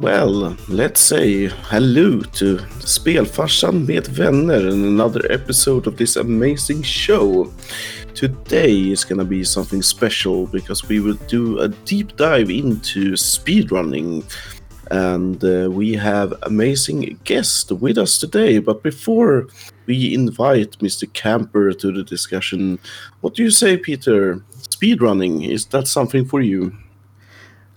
Well, let's say hello to Spelfarsan med vänner and another episode of this amazing show. Today is gonna be something special because we will do a deep dive into speedrunning. And uh, we have amazing guest with us today. But before we invite Mr. Camper to the discussion, what do you say, Peter? Speedrunning, is that something for you?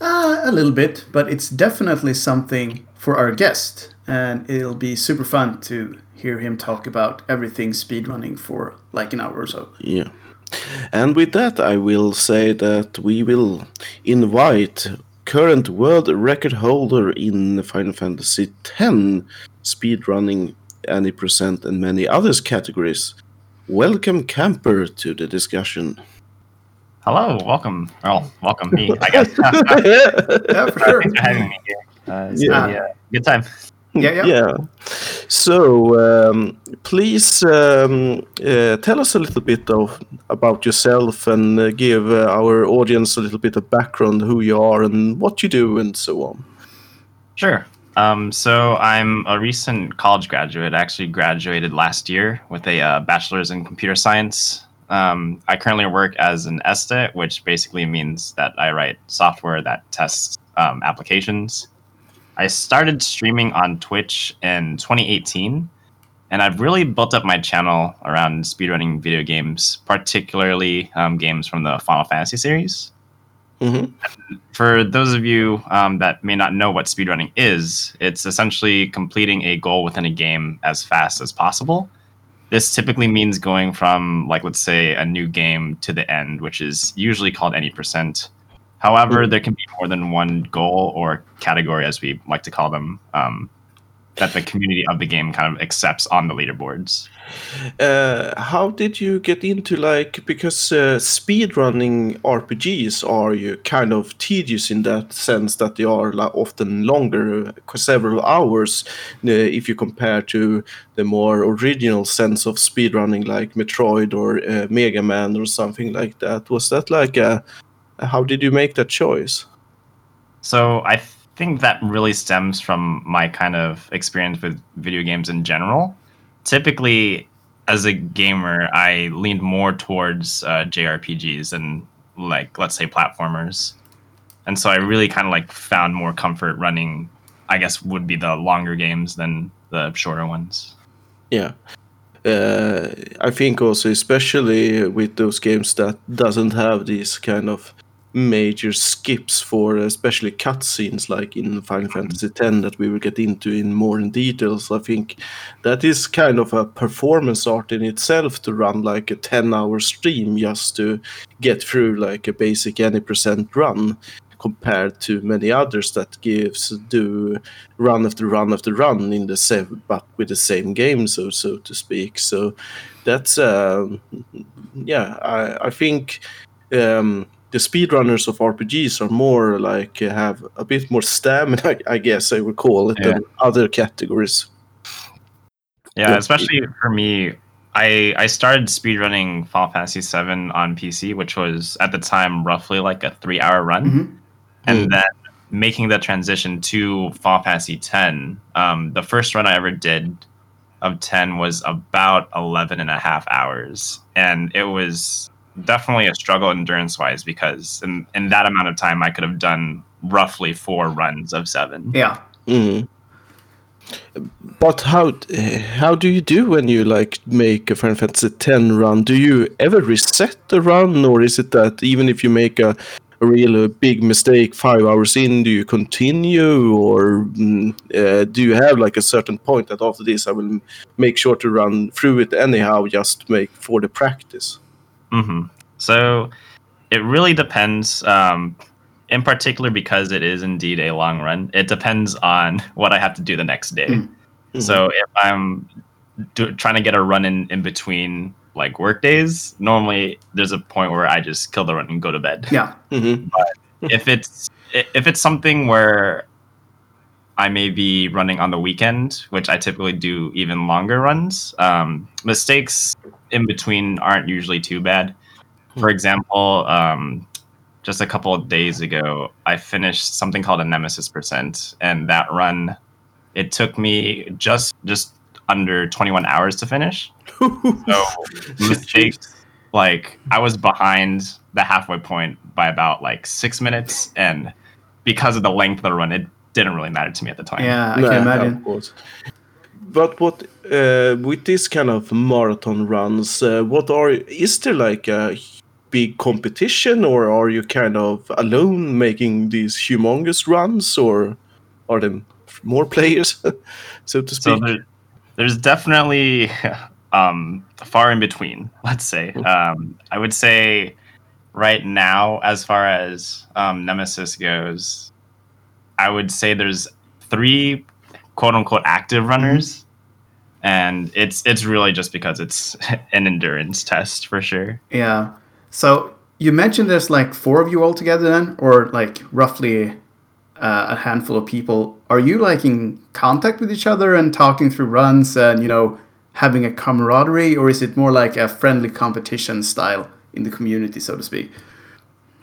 Uh, a little bit, but it's definitely something for our guest, and it'll be super fun to hear him talk about everything speedrunning for like an hour or so. Yeah. And with that, I will say that we will invite current world record holder in Final Fantasy X speedrunning any percent and many others categories. Welcome, Camper, to the discussion. Hello, welcome. Well, welcome me, I guess. Yeah, for sure. Thanks for having me here. Uh, it's Yeah. gonna be a good time. Yeah, yeah. Yeah. So, um, please um, uh, tell us a little bit of about yourself and uh, give uh, our audience a little bit of background, who you are and what you do, and so on. Sure. Um, so I'm a recent college graduate. I actually graduated last year with a uh, bachelor's in computer science. Um, I currently work as an SDET, which basically means that I write software that tests um, applications. I started streaming on Twitch in 2018, and I've really built up my channel around speedrunning video games, particularly um, games from the Final Fantasy series hmm for those of you um, that may not know what speedrunning is, it's essentially completing a goal within a game as fast as possible. This typically means going from, like, let's say, a new game to the end, which is usually called any percent. However, there can be more than one goal or category, as we like to call them, um, that the community of the game kind of accepts on the leaderboards. Uh, how did you get into like because uh, speedrunning RPGs are you kind of tedious in that sense that they are like, often longer, uh, several hours, uh, if you compare to the more original sense of speedrunning like Metroid or uh, Mega Man or something like that. Was that like a how did you make that choice? So I think that really stems from my kind of experience with video games in general. Typically, as a gamer, I leaned more towards uh, JRPGs and like let's say platformers, and so I really kind of like found more comfort running. I guess would be the longer games than the shorter ones. Yeah. Uh, I think also especially with those games that doesn't have these kind of major skips for especially cutscenes like in Final Fantasy X that we will get into in more in details. I think that is kind of a performance art in itself to run like a 10 hour stream just to get through like a basic any percent run compared to many others that gives do run after run after run in the same but with the same game so so to speak so that's um yeah i i think um the speedrunners of rpgs are more like uh, have a bit more stamina i, I guess i would call it than other categories Yeah, Yeah. especially for me, I I started speedrunning Final Fantasy VII on PC, which was at the time roughly like a three hour run. Mhm. and Mm. then making the transition to Final Fantasy X. Um, the first run I ever did of 10 was about 11 and a half hours. And it was definitely a struggle endurance wise because in, in that amount of time, I could have done roughly four runs of seven. Yeah. Mhm. But how how do you do when you like make a Final Fantasy ten run? Do you ever reset the run, or is it that even if you make a, a real uh, big mistake five hours in, do you continue, or mm, uh, do you have like a certain point that after this I will make sure to run through it anyhow, just make for the practice? Hmm So it really depends. Um, in particular, because it is indeed a long run, it depends on what I have to do the next day. Mm. So if I'm do, trying to get a run in in between like work days, normally there's a point where I just kill the run and go to bed. Yeah. Mhm. if it's if it's something where I may be running on the weekend, which I typically do even longer runs. Um, mistakes in between aren't usually too bad. For example, um, just a couple of days ago, I finished something called a Nemesis percent, and that run, it took me just just under 21 hours to finish. So mistakes, like I was behind the halfway point by about like six minutes, and because of the length of the run, it didn't really matter to me at the time. Yeah, I Nah, can imagine. But what uh, with this kind of marathon runs, uh, what are is there like a big competition, or are you kind of alone making these humongous runs, or are there more players, so to So speak? there, there's definitely um, far in between. Let's say um, I would say right now, as far as um, Nemesis goes, I would say there's three quote unquote active runners, and it's it's really just because it's an endurance test for sure. Yeah. So you mentioned there's like four of you all together then, or like roughly uh, a handful of people. Are you like in contact with each other and talking through runs and you know having a camaraderie, or is it more like a friendly competition style in the community, so to speak?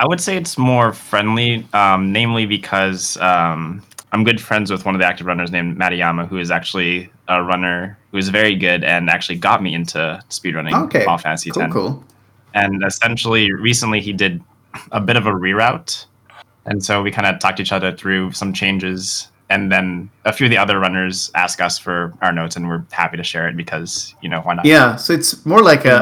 I would say it's more friendly, um, namely because um, I'm good friends with one of the active runners named Matayama, who is actually a runner who is very good and actually got me into speedrunning Okay. Final Fantasy Cool, X. cool. And essentially, recently he did a bit of a reroute, and so we kind of talked each other through some changes. And then a few of the other runners ask us for our notes, and we're happy to share it because you know why not? Yeah, so it's more like a,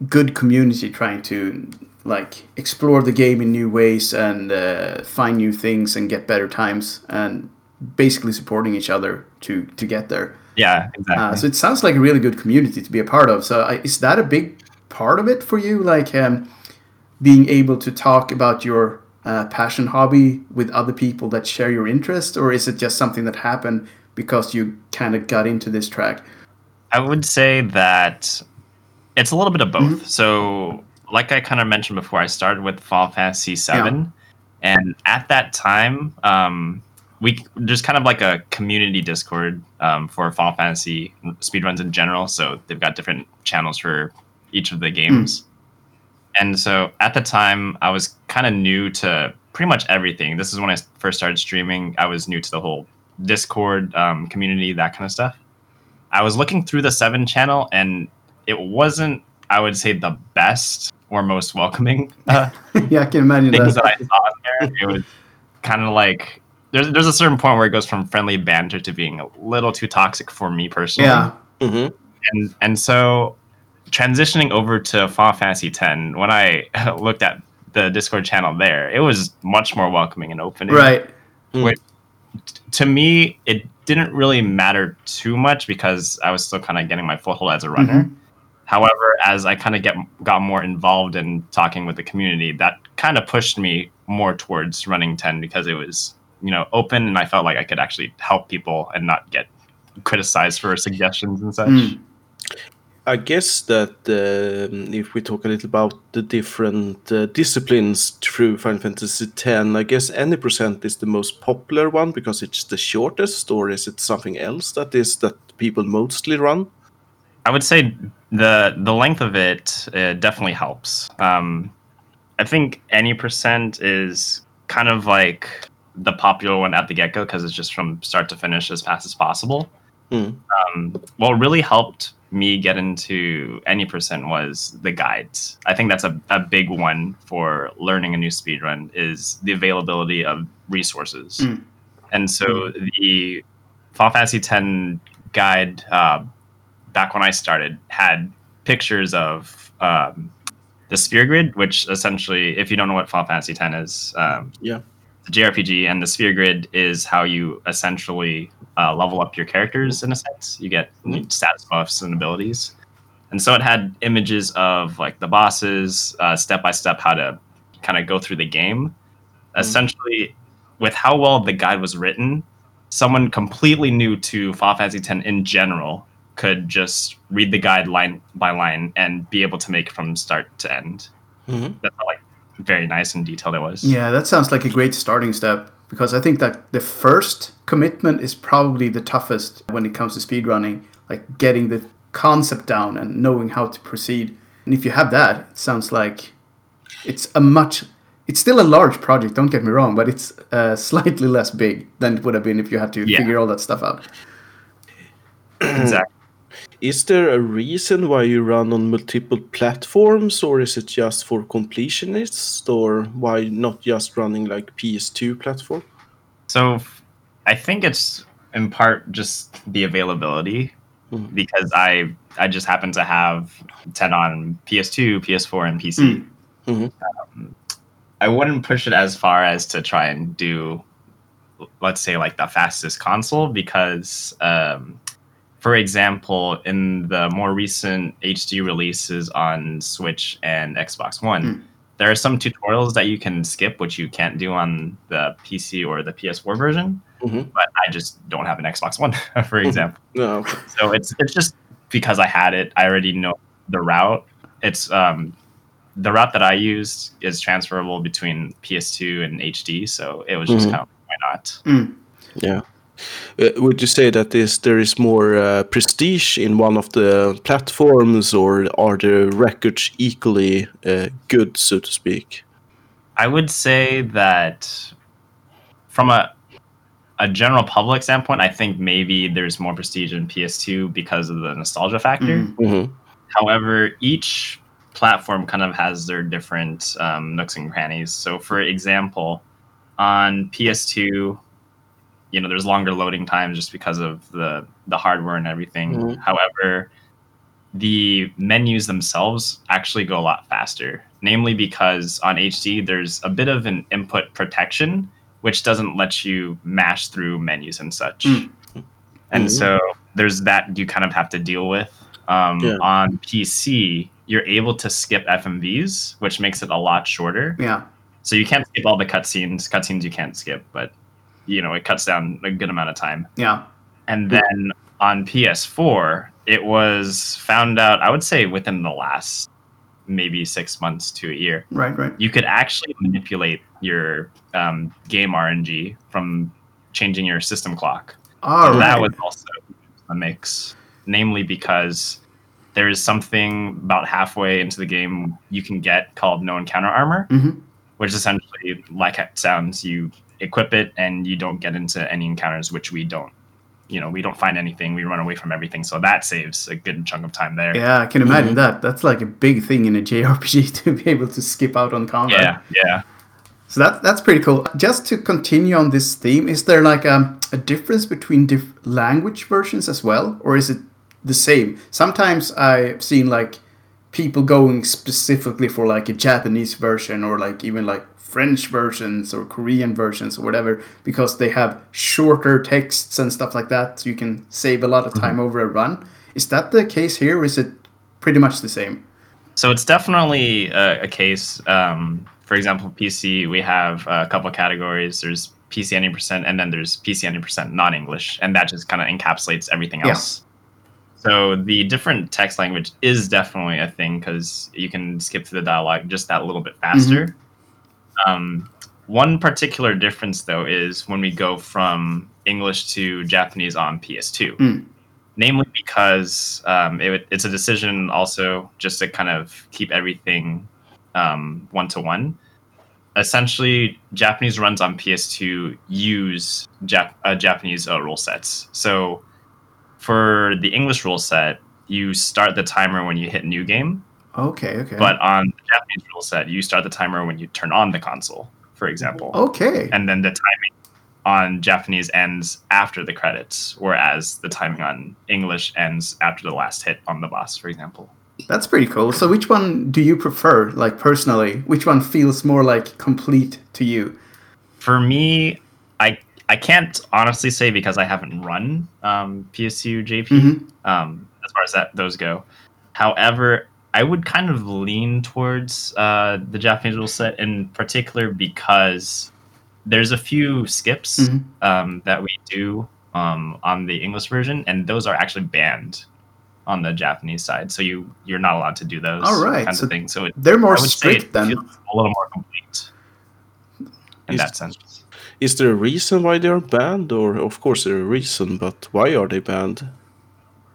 a good community trying to like explore the game in new ways and uh, find new things and get better times and basically supporting each other to to get there. Yeah, exactly. Uh, so it sounds like a really good community to be a part of. So I, is that a big part of it for you? Like um, being able to talk about your uh, passion hobby with other people that share your interest, or is it just something that happened because you kind of got into this track? I would say that it's a little bit of both. So, like I kind of mentioned before, I started with Final Fantasy VII, and at that time, um, we there's kind of like a community Discord um, for Final Fantasy speedruns in general. So they've got different channels for each of the games. And so at the time, I was kind of new to pretty much everything. This is when I first started streaming. I was new to the whole Discord um, community, that kind of stuff. I was looking through the Seven channel, and it wasn't, I would say, the best or most welcoming uh, yeah, I can imagine things that. that I saw there. It was kind of like there's there's a certain point where it goes from friendly banter to being a little too toxic for me personally. Yeah, hmm and and so transitioning over to Final Fantasy X, when I looked at the Discord channel there, it was much more welcoming and opening. right. Which, to me, it didn't really matter too much because I was still kind of getting my foothold as a runner. However, as I kind of get got more involved in talking with the community, that kind of pushed me more towards running 10 because it was, you know, open and I felt like I could actually help people and not get criticized for suggestions and such. Mm. I guess that um, if we talk a little about the different uh, disciplines through Final Fantasy X, I guess any percent is the most popular one because it's the shortest, or is it something else that is that people mostly run? I would say the the length of it uh, definitely helps. Um, I think any percent is kind of like the popular one at the get go because it's just from start to finish as fast as possible. Hmm. Um, what really helped me get into any percent was the guides. I think that's a, a big one for learning a new speedrun is the availability of resources. Mm. And so the Final Fantasy X guide uh, back when I started had pictures of um, the sphere grid, which essentially, if you don't know what Final Fantasy X is, um, Yeah. the JRPG, and the sphere grid is how you essentially uh, level up your characters in a sense. You get Mhm. status buffs and abilities, and so it had images of like the bosses, uh, step by step, how to kind of go through the game. Essentially, with how well the guide was written, someone completely new to Final Fantasy X in general could just read the guide line by line and be able to make from start to end. Mhm. That's how, like very nice and detailed it was. Yeah, that sounds like a great starting step because I think that the first commitment is probably the toughest when it comes to speedrunning, like getting the concept down and knowing how to proceed. And if you have that, it sounds like it's a much it's still a large project. Don't get me wrong, but it's uh, slightly less big than it would have been if you had to Yeah. figure all that stuff out. exactly. Is there a reason why you run on multiple platforms, or is it just for completionists, or why not just running like PS2 platform? So I think it's in part just the availability Mhm. because I I just happen to have 10 on PS2, PS4, and PC. Mm. Mhm. Um, I wouldn't push it as far as to try and do, let's say, like the fastest console because, um, for example, in the more recent HD releases on Switch and Xbox One, Mm. there are some tutorials that you can skip, which you can't do on the PC or the PS4 version. Mhm. But I just don't have an Xbox One, for Mm-hmm. example. No. So it's it's just because I had it. I already know the route. It's um, the route that I used is transferable between PS2 and HD. So it was just Mhm. kind of why not? Mm. Yeah. Uh, would you say that is there is more uh, prestige in one of the platforms, or are the records equally uh, good, so to speak? I would say that from a a general public standpoint, I think maybe there's more prestige in PS2 because of the nostalgia factor. Mm. hmm However, each platform kind of has their different um, nooks and crannies. So, for example, on PS2, you know, there's longer loading times just because of the the hardware and everything. Mhm. However, the menus themselves actually go a lot faster. Namely, because on HD there's a bit of an input protection, which doesn't let you mash through menus and such. Mm. And Mhm. so there's that you kind of have to deal with. Um, Yeah. On PC, you're able to skip FMVs, which makes it a lot shorter. Yeah. So you can't skip all the cutscenes. Cutscenes you can't skip, but you know it cuts down a good amount of time. Yeah. And then on PS4, it was found out. I would say within the last maybe six months to a year, Right. Right. you could actually manipulate your um, game RNG from changing your system clock. Oh, So right. that was also a mix, namely because there is something about halfway into the game you can get called no encounter armor, Mhm. which essentially, like it sounds, you equip it and you don't get into any encounters, which we don't. You know, we don't find anything. We run away from everything, so that saves a good chunk of time there. Yeah, I can imagine Mhm. that. That's like a big thing in a JRPG to be able to skip out on combat. yeah, yeah. So that that's pretty cool. Just to continue on this theme, is there like a, a difference between diff- language versions as well, or is it the same? Sometimes I've seen like people going specifically for like a Japanese version or like even like French versions or Korean versions or whatever because they have shorter texts and stuff like that, so you can save a lot of time mm-hmm. over a run. Is that the case here? Or is it pretty much the same? So it's definitely a, a case. Um, for example, PC, we have a couple categories. There's PC 90%, and then there's PC 90% non English, and that just kind of encapsulates everything Yeah. else. So the different text language is definitely a thing because you can skip through the dialogue just that little bit faster. Mm-hmm. Um, one particular difference, though, is when we go from English to Japanese on PS2 Mm. namely because um, it, it's a decision also just to kind of keep everything one to one. Essentially, Japanese runs on PS2 use Jap- uh, Japanese uh, rule sets. So for the English rule set, you start the timer when you hit new game, Okay, okay. but on the Japanese rule set, you start the timer when you turn on the console, for example okay. and then the timing on Japanese ends after the credits, whereas the timing on English ends after the last hit on the boss, for example. That's pretty cool. So, which one do you prefer, like personally? Which one feels more like complete to you? For me, I I can't honestly say because I haven't run um, PS2 JP Mhm. um, as far as that those go. However, I would kind of lean towards uh, the Japanese rule set in particular because there's a few skips Mhm. um, that we do um, on the English version, and those are actually banned on the Japanese side. So you you're not allowed to do those All right, kinds so of things. So it, They're more I would say strict than a little more complete in Is- that sense. Is there a reason why they are banned, or of course there a reason, but why are they banned?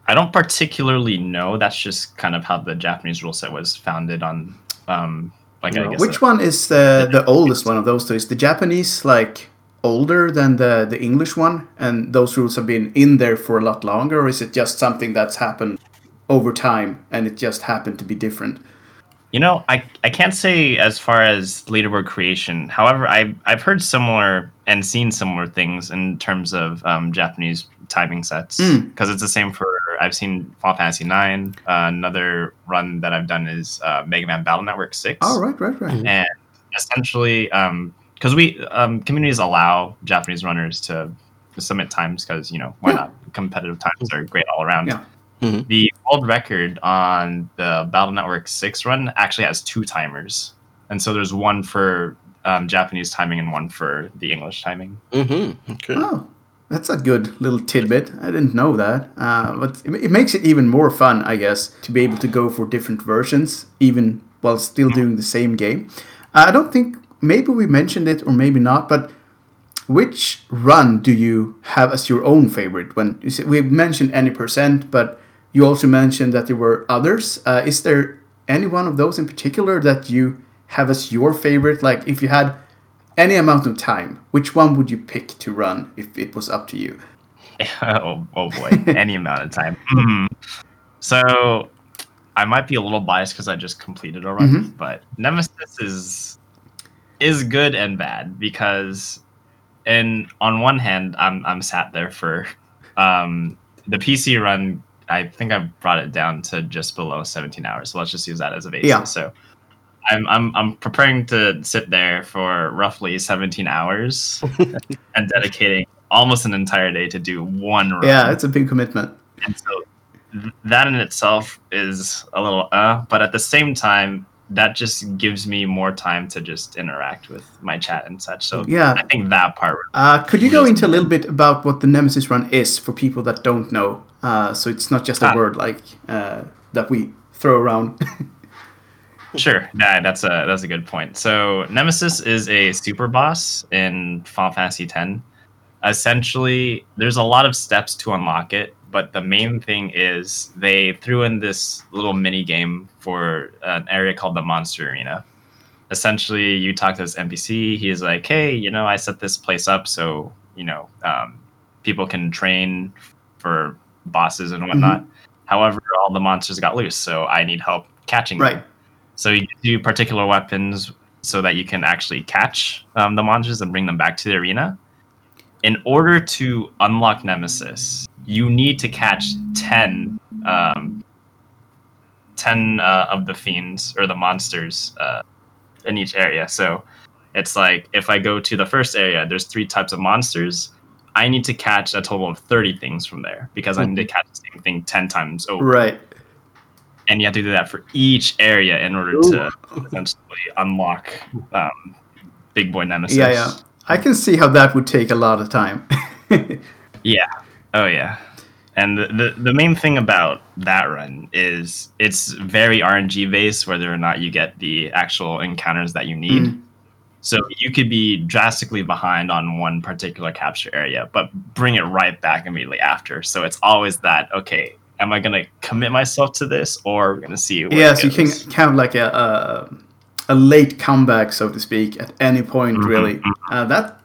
I don't particularly know. That's just kind of how the Japanese rule set was founded on. Um, Like I No. guess Which uh, one is the the oldest one of those two? Is the Japanese like older than the the English one, and those rules have been in there for a lot longer, or is it just something that's happened over time and it just happened to be different? You know, I, I can't say as far as leaderboard creation. However, I've I've heard similar and seen similar things in terms of um, Japanese timing sets Mm. because it's the same for I've seen Final Fantasy Nine. Uh, another run that I've done is uh, Mega Man Battle Network Six. Oh, right, right, right. and essentially because we um, communities allow japanese runners to submit times because you know why Yeah. not competitive times are great all around Yeah. Mhm. the world record on the battle network 6 run actually has two timers and so there's one for um, japanese timing and one for the english timing Mm-hmm. Okay. Oh, that's a good little tidbit. I didn't know that. Uh, but it, it makes it even more fun, I guess, to be able to go for different versions, even while still doing the same game. Uh, I don't think maybe we mentioned it or maybe not, but which run do you have as your own favorite? When you say, we mentioned any percent, but you also mentioned that there were others. Uh, is there any one of those in particular that you have as your favorite? Like if you had any amount of time, which one would you pick to run if it was up to you? oh, oh boy any amount of time Hmm. so i might be a little biased because i just completed a run Mhm. but nemesis is is good and bad because and on one hand i'm i'm sat there for um the pc run i think i brought it down to just below 17 hours so let's just use that as a basis Yeah. so I'm, I'm I'm preparing to sit there for roughly 17 hours and dedicating almost an entire day to do one run. Yeah, it's a big commitment. And so that in itself is a little uh, but at the same time, that just gives me more time to just interact with my chat and such. So Yeah. I think that part. Uh, could you go into a little bit about what the Nemesis run is for people that don't know? Uh, so it's not just a Ah. word like uh, that we throw around. Sure, yeah, that's a that's a good point. So Nemesis is a super boss in Final Fantasy X. Essentially, there's a lot of steps to unlock it, but the main thing is they threw in this little mini game for an area called the Monster Arena. Essentially, you talk to this NPC. He's like, "Hey, you know, I set this place up so you know um, people can train for bosses and whatnot. However, all the monsters got loose, so I need help catching them." Right. So you do particular weapons so that you can actually catch um, the monsters and bring them back to the arena. In order to unlock Nemesis, you need to catch 10, um, 10 uh, of the fiends or the monsters uh, in each area. So it's like if I go to the first area, there's three types of monsters. I need to catch a total of 30 things from there because I need to catch the same thing 10 times over Right. And you have to do that for each area in order to essentially unlock um, Big Boy Nemesis. Yeah, yeah. I can see how that would take a lot of time. Yeah. Oh yeah. And the, the the main thing about that run is it's very RNG based, whether or not you get the actual encounters that you need. Mm. So you could be drastically behind on one particular capture area, but bring it right back immediately after. So it's always that okay. Am I gonna commit myself to this, or we're gonna see? Where yeah, it so you can goes? have like a, a a late comeback, so to speak, at any point. Mhm, Really, uh, that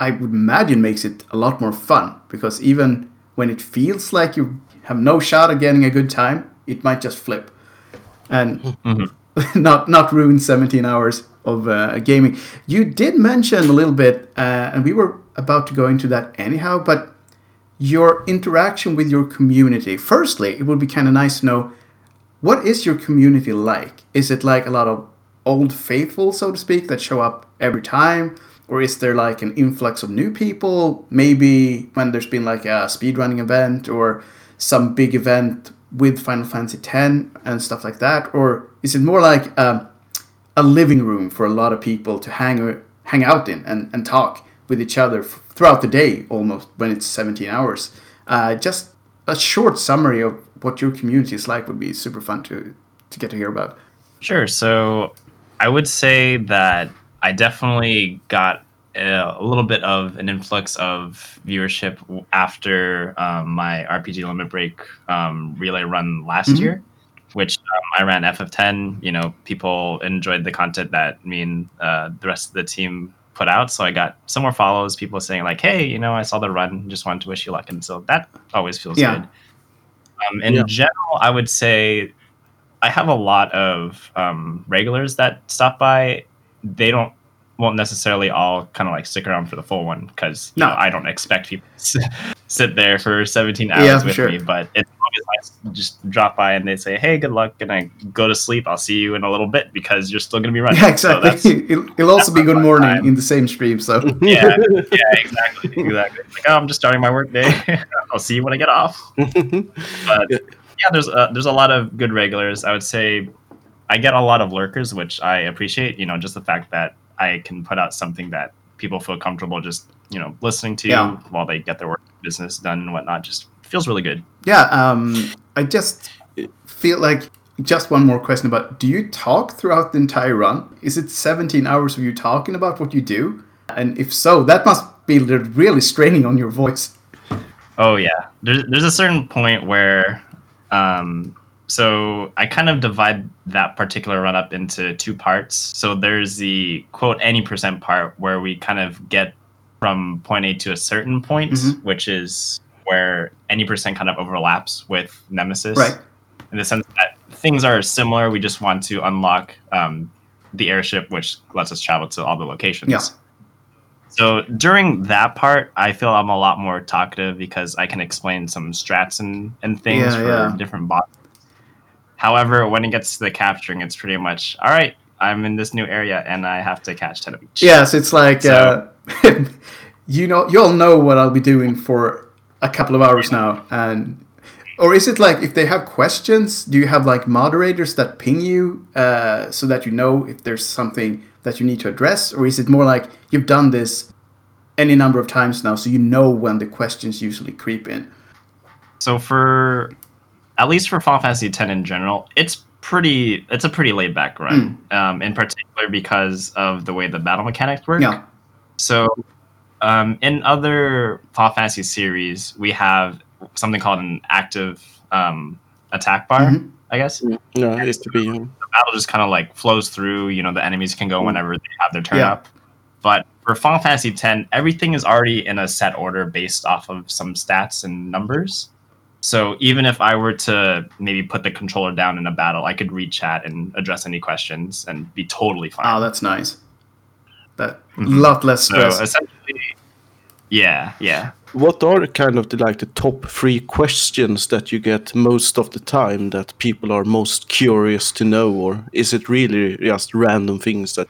I would imagine makes it a lot more fun because even when it feels like you have no shot at getting a good time, it might just flip and Mhm. not not ruin 17 hours of uh, gaming. You did mention a little bit, uh, and we were about to go into that anyhow, but your interaction with your community. Firstly, it would be kind of nice to know what is your community like? Is it like a lot of old faithful, so to speak, that show up every time? Or is there like an influx of new people? Maybe when there's been like a speedrunning event or some big event with Final Fantasy X and stuff like that? Or is it more like um, a living room for a lot of people to hang hang out in and, and talk with each other f- throughout the day almost when it's 17 hours? Uh, just a short summary of what your community is like would be super fun to to get to hear about. Sure. So I would say that I definitely got a, a little bit of an influx of viewership after um, my RPG Limit Break um, relay run last Mhm. year. which um, I ran FF10. You know, people enjoyed the content that me and uh, the rest of the team put out. So I got some more follows. People saying like, "Hey, you know, I saw the run. Just wanted to wish you luck." And so that always feels Yeah. good. Um, in Yeah. general, I would say I have a lot of um, regulars that stop by. They don't won't necessarily all kind of like stick around for the full one because No. know, I don't expect people to sit there for 17 hours Yeah, with sure. me. But it's always nice to just drop by and they say, "Hey, good luck," and I go to sleep. I'll see you in a little bit because you're still gonna be running. Yeah, So exactly. that's- it'll, it'll also be good morning time. in the same stream. So yeah, yeah, exactly, exactly. Like, oh, I'm just starting my work day. I'll see you when I get off. But Yeah. yeah, there's a, there's a lot of good regulars. I would say I get a lot of lurkers, which I appreciate. You know, just the fact that I can put out something that people feel comfortable just you know listening to Yeah. while they get their work business done and whatnot. Just feels really good. yeah, um, I just feel like just one more question about: Do you talk throughout the entire run? Is it 17 hours of you talking about what you do? And if so, that must be really straining on your voice. Oh yeah, there's there's a certain point where, um, so I kind of divide that particular run up into two parts. So there's the quote any percent part where we kind of get from point A to a certain point, Mhm. which is where any percent kind of overlaps with Nemesis, Right. In the sense that things are similar, we just want to unlock um, the airship, which lets us travel to all the locations. Yeah. So during that part, I feel I'm a lot more talkative because I can explain some strats and, and things Yeah, for yeah. different bots. However, when it gets to the capturing, it's pretty much all right. I'm in this new area and I have to catch ten of each. Yes, it's like So- uh, you know, you'll know what I'll be doing for a couple of hours now, and or is it like if they have questions, do you have like moderators that ping you uh, so that you know if there's something that you need to address, or is it more like you've done this any number of times now, so you know when the questions usually creep in? So for at least for Final Fantasy X in general, it's pretty it's a pretty laid back run. Um, in particular because of the way the battle mechanics work. Yeah, So, um, in other Final Fantasy series, we have something called an active um, attack bar. Mhm. I guess the no, it used to be. um, battle just kind of like flows through. You know, the enemies can go whenever they have their turn Yeah. up. But for Final Fantasy X, everything is already in a set order based off of some stats and numbers. So even if I were to maybe put the controller down in a battle, I could read chat and address any questions and be totally fine. oh, that's nice. That Mhm. lot less so stress. essentially, yeah, yeah. What are kind of the like the top three questions that you get most of the time that people are most curious to know, or is it really just random things that?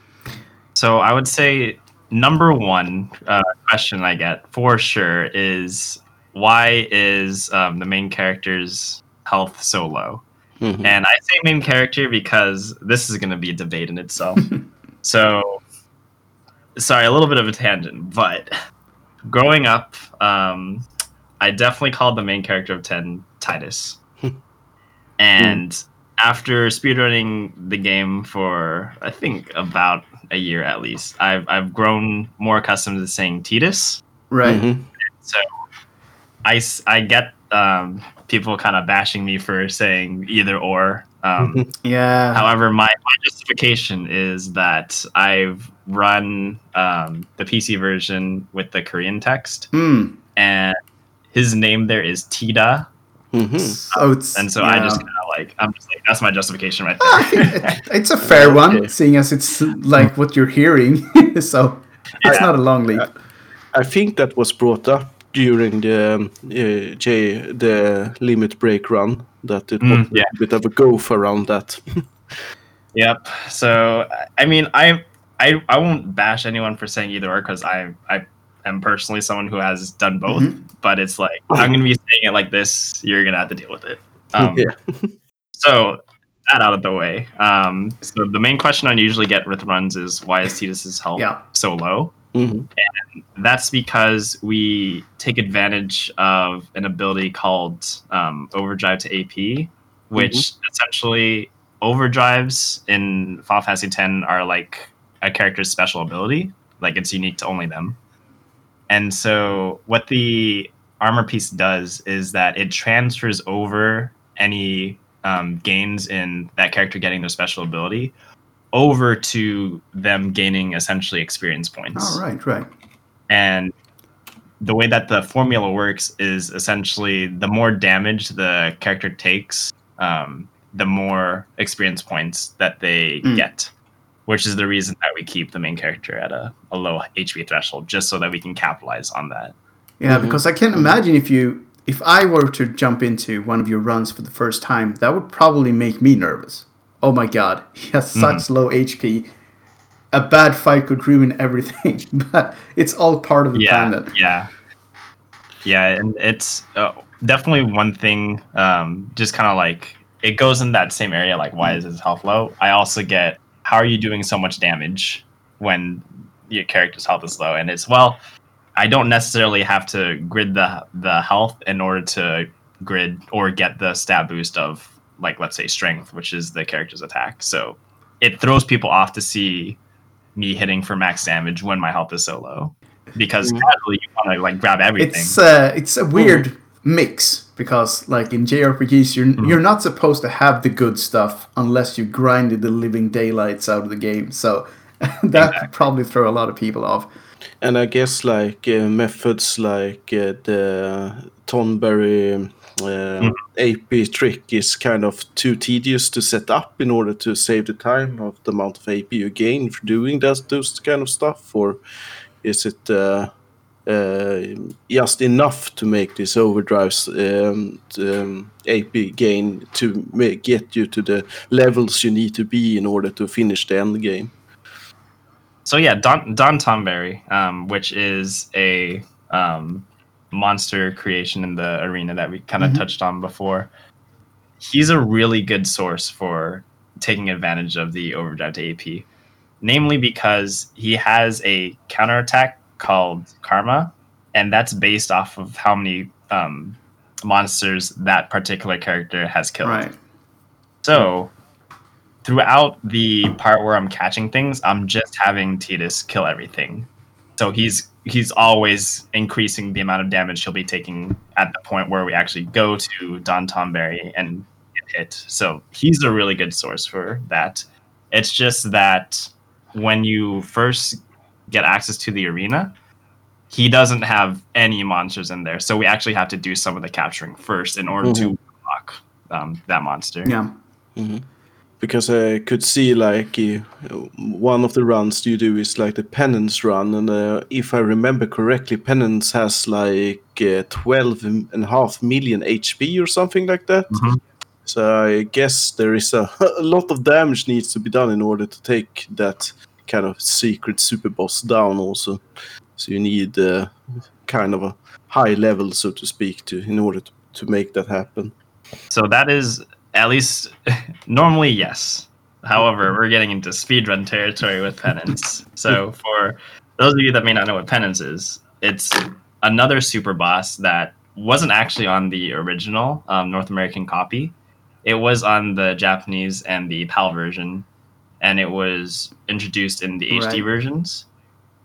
So I would say number one uh, question I get for sure is why is um, the main character's health so low? Mhm. And I say main character because this is going to be a debate in itself. so, sorry, a little bit of a tangent, but growing up, um, I definitely called the main character of 10 Tidus. and after speedrunning the game for, I think, about a year at least, I've, I've grown more accustomed to saying Tidus. right. Mhm. So I get um, people kind of bashing me for saying either or. Um, Yeah. However, my, my justification is that I've run um, the PC version with the Korean text, Hmm. and his name there is Tida, Mhm. So it's and so I just kind of like I'm just like that's my justification right Ah, I think there. it's a fair one, seeing as it's like what you're hearing. so it's Yeah. not a long leap. I think that was brought up during the um, uh, J the limit break run that it Mm, was yeah. a bit of a goof around that. yep. So I mean, I I I won't bash anyone for saying either or because I I am personally someone who has done both. Mhm. But it's like I'm gonna be saying it like this. You're gonna have to deal with it. Um, Yeah. So that out of the way. Um, so the main question I usually get with runs is why is Tidus's health Yeah. so low? Mhm. That's because we take advantage of an ability called um, overdrive to AP, which essentially overdrives in Final Fantasy X are like a character's special ability. Like it's unique to only them. And so what the armor piece does is that it transfers over any um, gains in that character getting their special ability over to them gaining essentially experience points. Oh, right, right. And the way that the formula works is essentially the more damage the character takes, um, the more experience points that they Mm. get, which is the reason that we keep the main character at a, a low HP threshold, just so that we can capitalize on that. Yeah, Mhm. because I can't imagine if you if I were to jump into one of your runs for the first time, that would probably make me nervous. Oh my god, he has such low HP. A bad fight could ruin everything, but it's all part of the yeah, plan. then. yeah, yeah, and it's uh, definitely one thing. Um, just kind of like it goes in that same area. Like, why is his health low? I also get how are you doing so much damage when your character's health is low? And it's well, I don't necessarily have to grid the the health in order to grid or get the stat boost of like let's say strength, which is the character's attack. So it throws people off to see me hitting for max damage when my health is so low because Mhm. casually you want to like grab everything. It's uh, it's a weird mix because like in JRPGs, you're Mhm. you're not supposed to have the good stuff unless you grinded the living daylights out of the game. So that could probably throw a lot of people off. And I guess like uh, methods like uh, the Tonberry uh, Mm. AP trick is kind of too tedious to set up in order to save the time of the amount of AP you gain for doing those, those kind of stuff, or is it uh, uh, just enough to make this overdrives um, um, AP gain to ma- get you to the levels you need to be in order to finish the end game? so yeah, Don Don Tonberry, um, which is a um, monster creation in the arena that we kind of Mhm. touched on before. He's a really good source for taking advantage of the overdrive to AP, namely because he has a counterattack called Karma, and that's based off of how many um, monsters that particular character has killed. Right. So throughout the part where I'm catching things, I'm just having Tidus kill everything. So he's he's always increasing the amount of damage he'll be taking at the point where we actually go to Don Tonberry and get hit. So he's a really good source for that. It's just that when you first get access to the arena, he doesn't have any monsters in there. So we actually have to do some of the capturing first in order to unlock um, that monster. Yeah. Because I could see like one of the runs you do is like the penance run, and uh, if I remember correctly, penance has like uh, 12 and a half million HP or something like that. Mhm. So I guess there is a, a lot of damage needs to be done in order to take that kind of secret super boss down. Also, so you need uh, kind of a high level, so to speak, to in order to, to make that happen. So that is at least normally yes. However, we're getting into speedrun territory with penance. So for those of you that may not know what penance is, it's another super boss that wasn't actually on the original um, North American copy. It was on the Japanese and the PAL version, and it was introduced in the HD versions.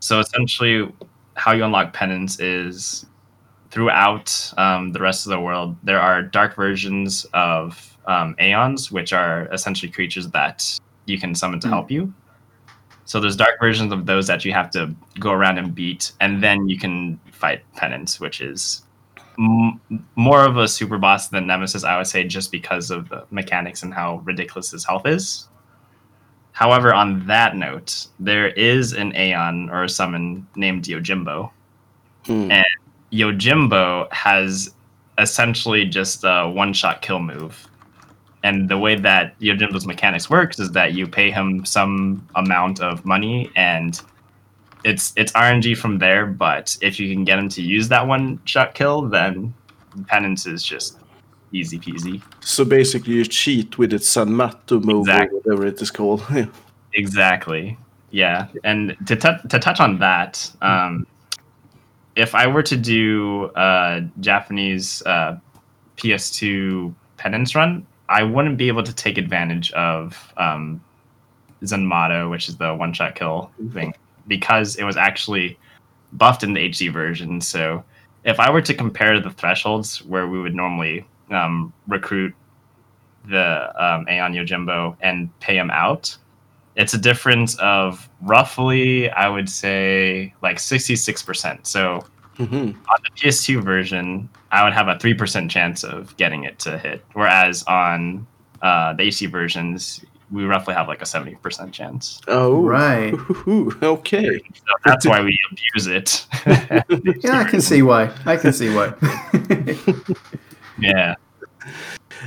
So essentially, how you unlock penance is throughout um, the rest of the world, there are dark versions of um, Aeons, which are essentially creatures that you can summon to Hmm. help you. So there's dark versions of those that you have to go around and beat, and then you can fight Penance, which is m- more of a super boss than Nemesis, I would say, just because of the mechanics and how ridiculous his health is. However, on that note, there is an Aeon or a summon named Yojimbo, Hmm. And- Yojimbo has essentially just a one shot kill move. And the way that Yojimbo's mechanics works is that you pay him some amount of money and it's it's RNG from there, but if you can get him to use that one shot kill, then penance is just easy peasy. So basically, you cheat with its Zanmato move Exactly. or whatever it is called. Exactly. Yeah, and to tou- to touch on that, um, if I were to do a Japanese uh, PS2 penance run, I wouldn't be able to take advantage of um, Zanmato, which is the one shot kill thing, because it was actually buffed in the HD version. So if I were to compare the thresholds where we would normally um, recruit the um, Aeon Yojimbo and pay him out, it's a difference of roughly, I would say, like 66%. So hmm on the PS2 version, I would have a 3% chance of getting it to hit. Whereas on uh, the AC versions, we roughly have like a 70% chance. Oh, Right. okay. So that's why we abuse it. Yeah, I can see why. I can see why. yeah.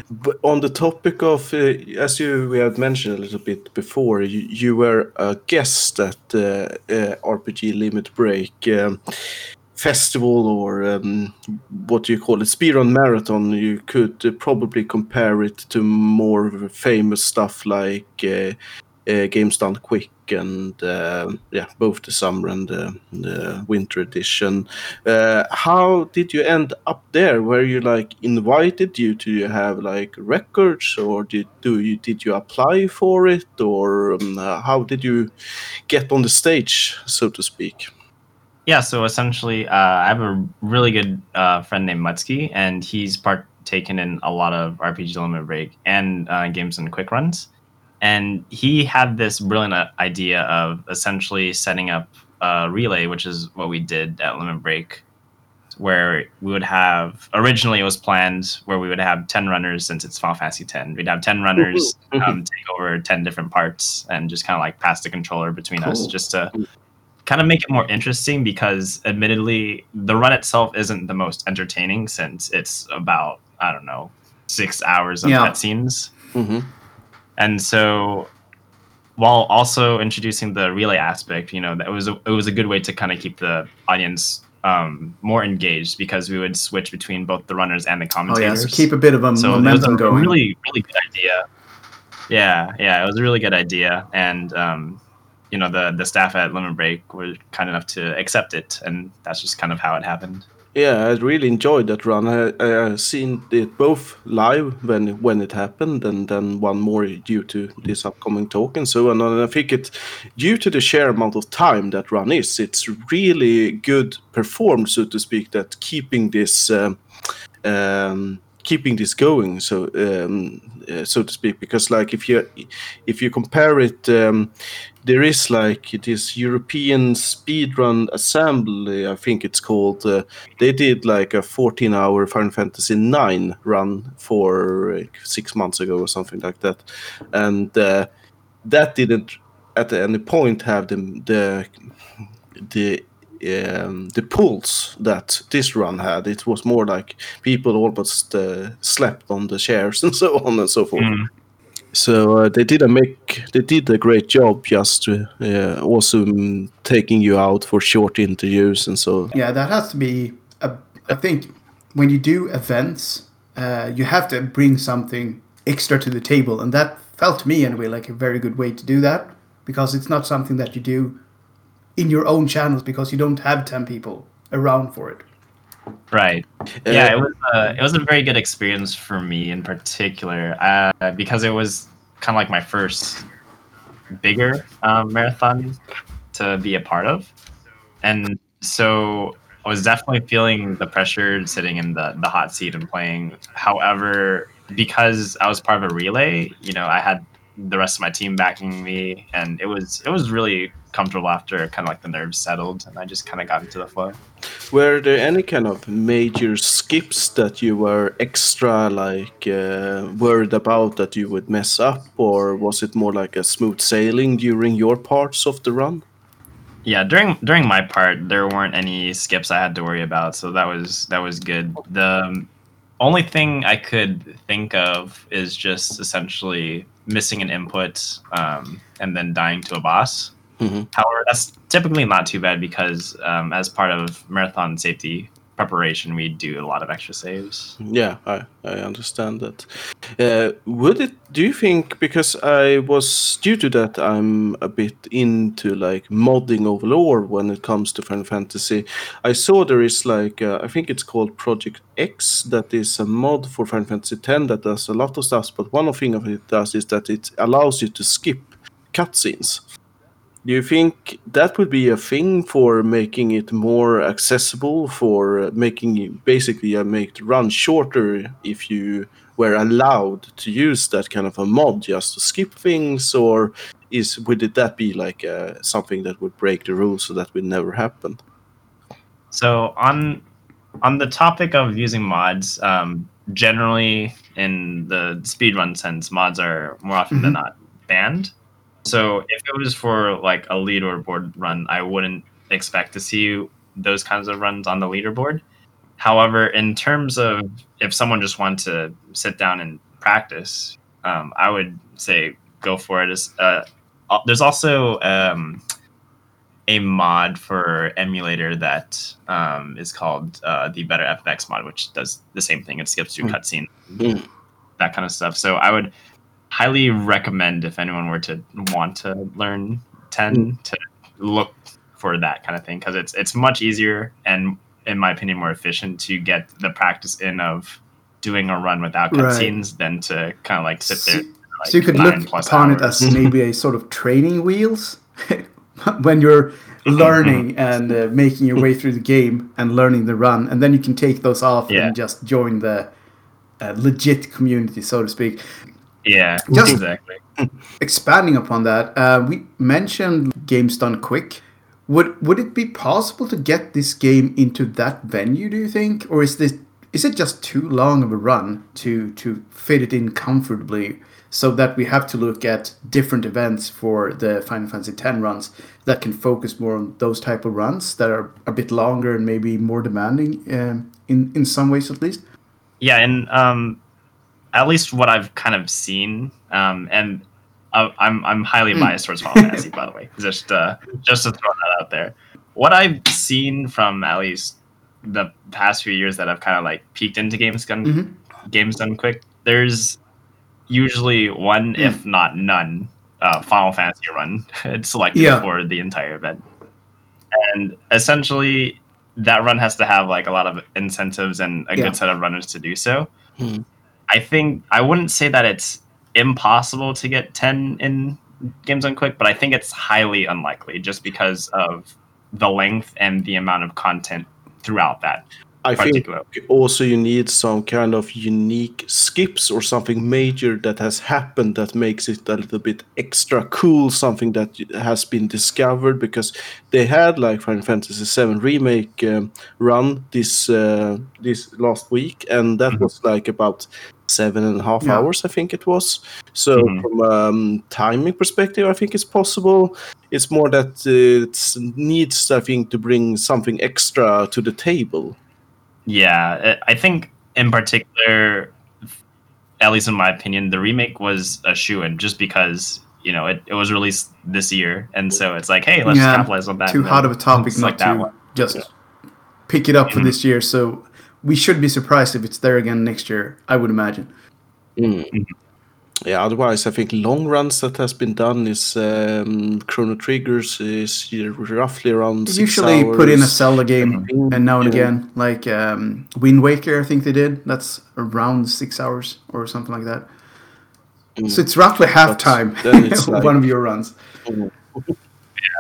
But on the topic of, uh, as you we had mentioned a little bit before, you, you were a guest at uh, uh, RPG Limit Break um, festival or um, what do you call it, speedrun marathon. You could probably compare it to more famous stuff like uh, Games Done Quick and uh, yeah, both the summer and the, the winter edition. Uh, how did you end up there? Were you like invited? Do you, you have like records, or did do you did you apply for it, or um, how did you get on the stage, so to speak? Yeah, so essentially, uh, I have a really good uh, friend named Mutsky, and he's partaken in a lot of RPG Limit Break and uh, games and quick runs. And he had this brilliant uh, idea of essentially setting up a relay, which is what we did at Limit Break, where we would have originally it was planned where we would have 10 runners since it's Final Fantasy 10. We'd have 10 runners um, take over 10 different parts and just kind of like pass the controller between us just to kind of make it more interesting because admittedly the run itself isn't the most entertaining since it's about i don't know six hours of Yeah. cutscenes hmm and so while also introducing the relay aspect you know that was a, it was a good way to kind of keep the audience um, more engaged because we would switch between both the runners and the commentators. oh yeah, so keep a bit of a so momentum a going. really really good idea yeah yeah it was a really good idea and um you know the the staff at Limit Break were kind enough to accept it and that's just kind of how it happened Yeah, I really enjoyed that run. I, I seen it both live when when it happened, and then one more due to this upcoming talk and so on. And I think it, due to the sheer amount of time that run is, it's really good performed, so to speak. That keeping this. Um, um, keeping this going so um, uh, so to speak because like if you if you compare it um, there is like this European speedrun assembly I think it's called uh, they did like a 14 hour Final Fantasy 9 run for like, 6 months ago or something like that and uh, that didn't at any point have the the the um, the pulse that this run had. It was more like people almost uh, slept on the chairs and so on and so forth. Mm. So uh, they did a make they did a great job just uh, also mm, taking you out for short interviews and so. Yeah, that has to be. A, I think when you do events, uh, you have to bring something extra to the table, and that felt to me anyway like a very good way to do that because it's not something that you do in your own channels because you don't have ten people around for it. Right yeah Uh, it was a, it was a very good experience for me in particular uh, because it was kind of like my first bigger um, marathon to be a part of and so I was definitely feeling the pressure sitting in the, the hot seat and playing. However, because I was part of a relay, you know, I had the rest of my team backing me, and it was it was really comfortable after kind of like the nerves settled, and I just kind of got into the flow. Were there any kind of major skips that you were extra like uh, worried about that you would mess up, or was it more like a smooth sailing during your parts of the run? Yeah, during during my part, there weren't any skips I had to worry about, so that was that was good. The only thing I could think of is just essentially missing an input um, and then dying to a boss. Mhm. However, that's typically not too bad because um, as part of marathon safety preparation, we do a lot of extra saves. Yeah, I, I understand that. Uh, would it? Do you think? Because I was due to that, I'm a bit into like modding of lore when it comes to Final Fantasy. I saw there is like uh, I think it's called Project X that is a mod for Final Fantasy X that does a lot of stuff. But one of thing of it does is that it allows you to skip cutscenes. Do you think that would be a thing for making it more accessible for making basically uh, make the run shorter if you were allowed to use that kind of a mod just to skip things or is would it that be like uh, something that would break the rules so that would never happen So on on the topic of using mods, um, generally in the speedrun sense, mods are more often than Mhm. not banned. So if it was for like a leaderboard run, I wouldn't expect to see those kinds of runs on the leaderboard. However, in terms of if someone just wanted to sit down and practice, um, I would say go for it. uh, uh, there's also um, a mod for emulator that um, is called uh, the Better FX mod, which does the same thing. It skips through Hmm. cutscene, Mm. that kind of stuff. So I would highly recommend if anyone were to want to learn 10 to look for that kind of thing because it's it's much easier and in my opinion more efficient to get the practice in of doing a run without Right. cutscenes than to kind of like sit there. So- like, so you could look upon it as maybe a sort of training wheels when you're learning and uh, making your way through the game and learning the run, and then you can take those off Yeah. and just join the uh, legit community, so to speak. Yeah, Just- exactly. Expanding upon that, uh, we mentioned games done quick. Would would it be possible to get this game into that venue? Do you think, or is this is it just too long of a run to to fit it in comfortably? So that we have to look at different events for the Final Fantasy X runs that can focus more on those type of runs that are a bit longer and maybe more demanding um, in in some ways at least. Yeah, and um, at least what I've kind of seen, um, and uh, I'm I'm highly Hmm. biased towards Final Fantasy, by the way, just uh, just to throw that out there. What I've seen from at least the past few years that I've kind of like peeked into games done Mhm. games done quick, there's usually one, Hmm. if not none, uh, Final Fantasy run selected Yeah. for the entire event, and essentially that run has to have like a lot of incentives and a Yeah. good set of runners to do so. Hmm. I think I wouldn't say that it's impossible to get 10 in games on quick, but I think it's highly unlikely just because of the length and the amount of content throughout that i think also you need some kind of unique skips or something major that has happened that makes it a little bit extra cool something that has been discovered because they had like final fantasy VII remake um, run this uh, this last week and that Mhm. was like about seven and a half Yeah. hours i think it was so Mhm. from um, timing perspective i think it's possible it's more that uh, it needs i think to bring something extra to the table Yeah, I I think in particular, at least in my opinion, the remake was a shoe in just because you know it, it was released this year, and so it's like, hey, let's Yeah, capitalize on that. Too and hot of a topic not like to one. just pick it up for Mhm. this year. So we should be surprised if it's there again next year. I would imagine. Mm. Yeah, otherwise, I think long runs that has been done is um, Chrono Triggers is roughly around six Usually put in a hours. Zelda game Mhm. and now and Yeah. again, like um, Wind Waker, I think they did. That's around six hours or something like that. Mm. So it's roughly half time then it's like- one of your runs. Mm.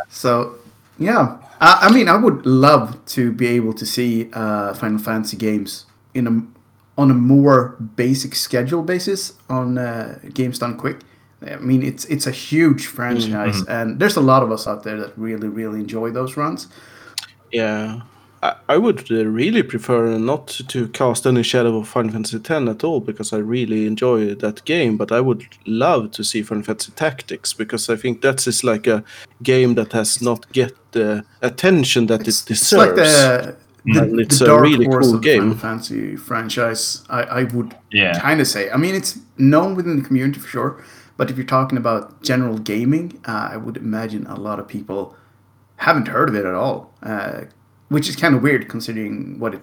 So yeah, I, I mean, I would love to be able to see uh, Final Fantasy games in a on a more basic schedule basis on uh, games done quick. I mean, it's it's a huge franchise, and there's a lot of us out there that really really enjoy those runs. Yeah, I, I would uh, really prefer not to cast any shadow of Final Fantasy X at all because I really enjoy that game. But I would love to see Final Fantasy Tactics because I think that is is like a game that has not get the attention that It's, it it's like deserves. the the, And it's the a dark really horse cool of the game. Final Fantasy franchise. I, I would Yeah. kind of say. I mean, it's known within the community for sure, but if you're talking about general gaming, uh, I would imagine a lot of people haven't heard of it at all, uh, which is kind of weird considering what it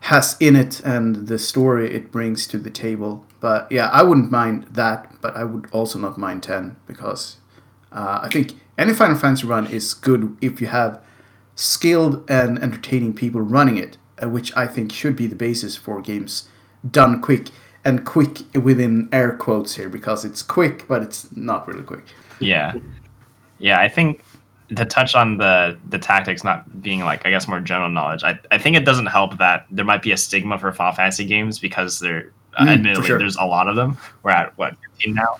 has in it and the story it brings to the table. But yeah, I wouldn't mind that, but I would also not mind 10 because uh, I think any Final Fantasy run is good if you have skilled and entertaining people running it, uh, which I think should be the basis for games done quick and quick within air quotes here because it's quick, but it's not really quick. Yeah, yeah. I think to touch on the the tactics not being like I guess more general knowledge, I, I think it doesn't help that there might be a stigma for Final Fantasy games because they're uh, Mm, admittedly sure. there's a lot of them. We're at what 15 now,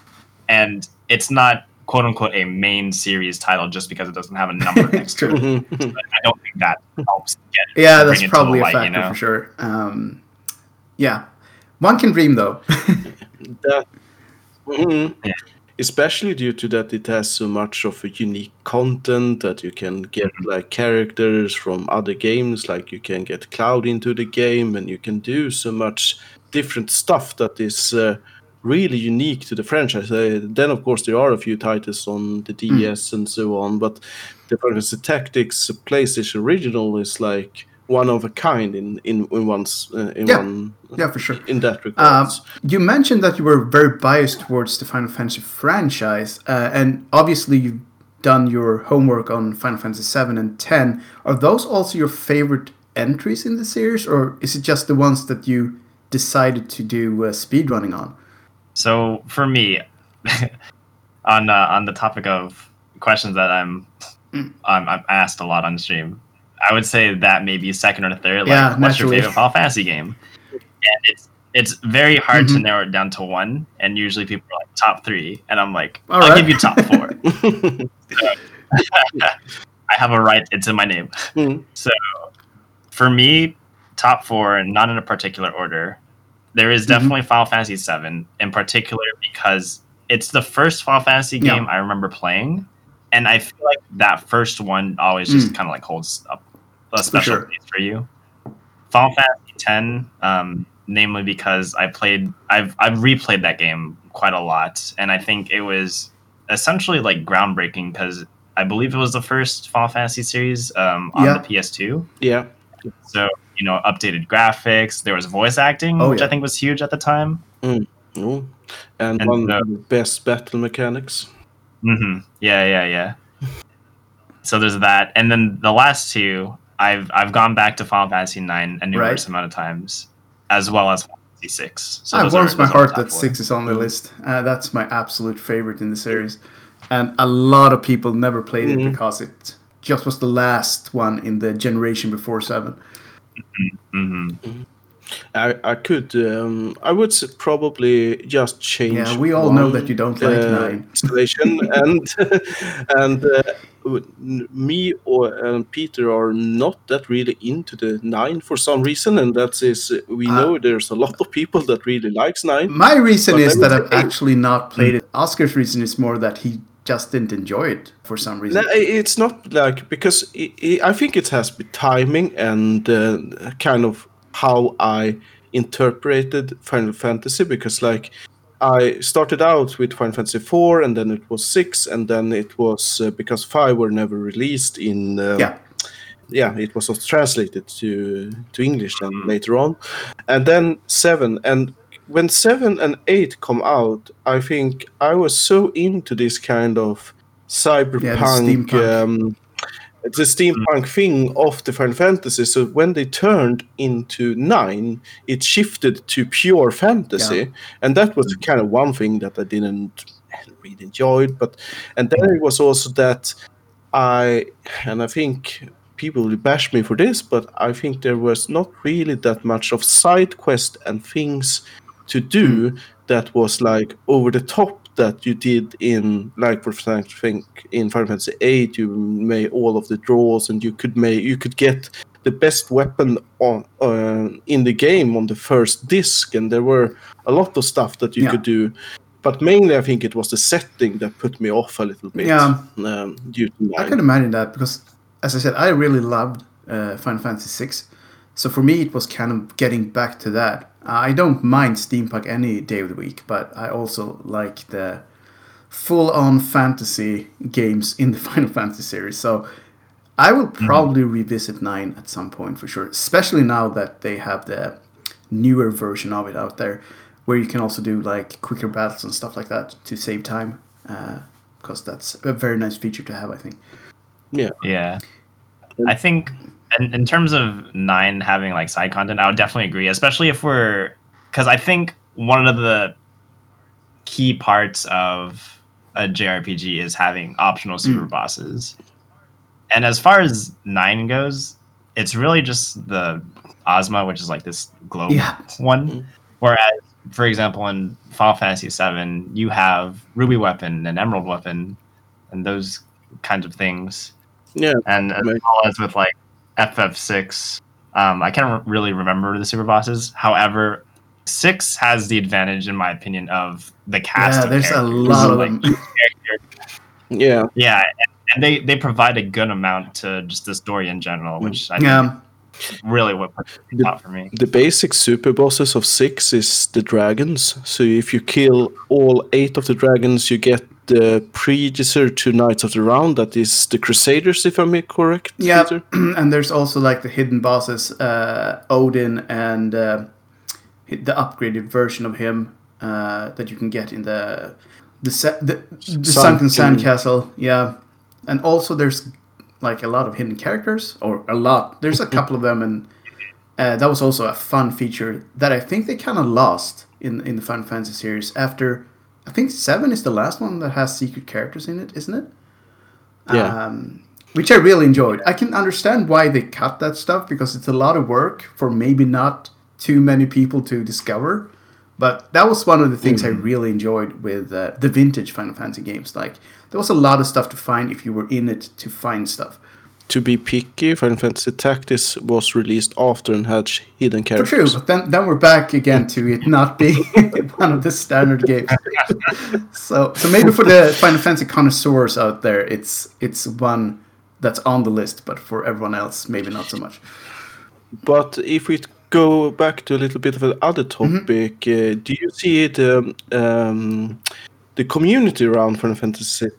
and it's not quote unquote a main series title just because it doesn't have a number it's next to it. true. I don't think that helps get Yeah, that's probably a light, factor you know? for sure. Um, yeah, one can dream though. that, Mhm. Yeah. especially due to that it has so much of a unique content that you can get like characters from other games like you can get cloud into the game and you can do so much different stuff that is uh, really unique to the franchise uh, then of course there are a few titles on the ds and so on but the Final Tactics PlayStation original is like one of a kind in in, in one's uh, in Yeah. one yeah, for sure. in that Um, regard. you mentioned that you were very biased towards the Final Fantasy franchise, uh, and obviously you've done your homework on Final Fantasy seven and ten. Are those also your favorite entries in the series, or is it just the ones that you decided to do uh, speedrunning on? So for me, on uh, on the topic of questions that I'm, Mm. I'm I'm asked a lot on stream, I would say that maybe second or third. Like, Yeah, what's your favorite Final Fantasy game? And it's it's very hard to Mhm. narrow it down to one. And usually people are like top three, and I'm like, All I'll right. give you top four. I have a right. It's in my name. Mm. So for me, top four, not in a particular order. There is Mhm. definitely Final Fantasy VII in particular because it's the first Final Fantasy Yeah. game I remember playing, and I feel like that first one always just Mm. kind of like holds up a special sure. place for you. Final Fantasy X, um, namely because I played, I've I've replayed that game quite a lot, and I think it was essentially like groundbreaking because I believe it was the first Final Fantasy series um, on Yeah. the PS2. yeah. So you know, updated graphics. There was voice acting, Oh, which yeah. I think was huge at the time. Oh. And, And, one of the best battle mechanics. hmm Yeah, yeah, yeah. So there's that, and then the last two, I've I've gone back to Final Fantasy Nine a numerous Right. amount of times, as well as Final Fantasy Six. So it warms my heart that six is on the list. Uh, that's my absolute favorite in the series, and a lot of people never played it Mhm. because it just was the last one in the generation before seven. Mhm. I, I could, um, I would probably just change. Yeah, we all know that you don't like uh, nine. Installation and and uh, me or and Peter are not that really into the nine for some reason, and that is uh, we Ah. know there's a lot of people that really likes nine. My reason is that I've actually not played it. Oscar's reason is more that he just didn't enjoy it for some reason. It's not like because i i I think it has with timing and uh, kind of how I interpreted Final Fantasy because like I started out with Final Fantasy 4 and then it was 6 and then it was uh, because 5 were never released in uh, Yeah. yeah it was translated to to English then later on and then 7 and when 7 and 8 come out I think I was so into this kind of cyberpunk Yeah, steampunk. um, the steampunk thing of the Final Fantasy. So when they turned into nine, it shifted to pure fantasy, Yeah. and that was kind of one thing that I didn't really enjoy. But and then it was also that I and I think people will bash me for this, but I think there was not really that much of side quest and things to do that was like over the top that you did in like for example I think in Final Fantasy VIII, you made all of the draws and you could make you could get the best weapon on uh, in the game on the first disc and there were a lot of stuff that you Yeah. could do but mainly I think it was the setting that put me off a little bit Yeah. um, due to I can imagine that because, as I said, I really loved uh, Final Fantasy VI. So for me, it was kind of getting back to that. Uh, I don't mind steampunk any day of the week, but I also like the full-on fantasy games in the Final Fantasy series. So I will hmm. probably revisit nine at some point for sure, especially now that they have the newer version of it out there, where you can also do like quicker battles and stuff like that to save time. Uh, because that's a very nice feature to have, I think. yeah Yeah. I think in, in terms of nine having like side content, I would definitely agree, especially if we're because I think one of the key parts of a JRPG is having optional super Mm. bosses. and as far as nine goes, it's really just the Ozma, which is like this globe Yeah. one. Mhm. Whereas, for example, in Final Fantasy VII, you have Ruby Weapon and Emerald Weapon, and those kinds of things. Yeah, And as well as with like FF6, um, I can't re- really remember the super bosses. However, six has the advantage, in my opinion, of the cast. Yeah, of there's a lot of Like, them. yeah. yeah, and, and they they provide a good amount to just the story in general, which I think Yeah. really what puts it out for me. The basic super bosses of six is the dragons. So if you kill all eight of the dragons, you get the predecessor to Knights of the Round. That is the Crusaders, if I'm correct. Yeah, Peter? and there's also like the hidden bosses, uh, Odin, and uh, the upgraded version of him uh, that you can get in the the the, the sunken Sunken- sandcastle. Yeah, and also there's like a lot of hidden characters, or a lot. There's a couple of them, and uh, that was also a fun feature that I think they kind of lost in in the Final Fantasy series after. I think seven is the last one that has secret characters in it, isn't it? Yeah. Um, which I really enjoyed. I can understand why they cut that stuff because it's a lot of work for maybe not too many people to discover. But that was one of the things I really enjoyed with uh, the vintage Final Fantasy games. Like there was a lot of stuff to find if you were in it to find stuff. To be picky, Final Fantasy Tactics was released after and had hidden For characters. true, but then then we're back again to it not being one of the standard games. so so maybe for the Final Fantasy connoisseurs out there, it's it's one that's on the list, but for everyone else, maybe not so much. But if we go back to a little bit of another Mm-hmm. topic, uh, do you see it, um, um, the community around Final Fantasy X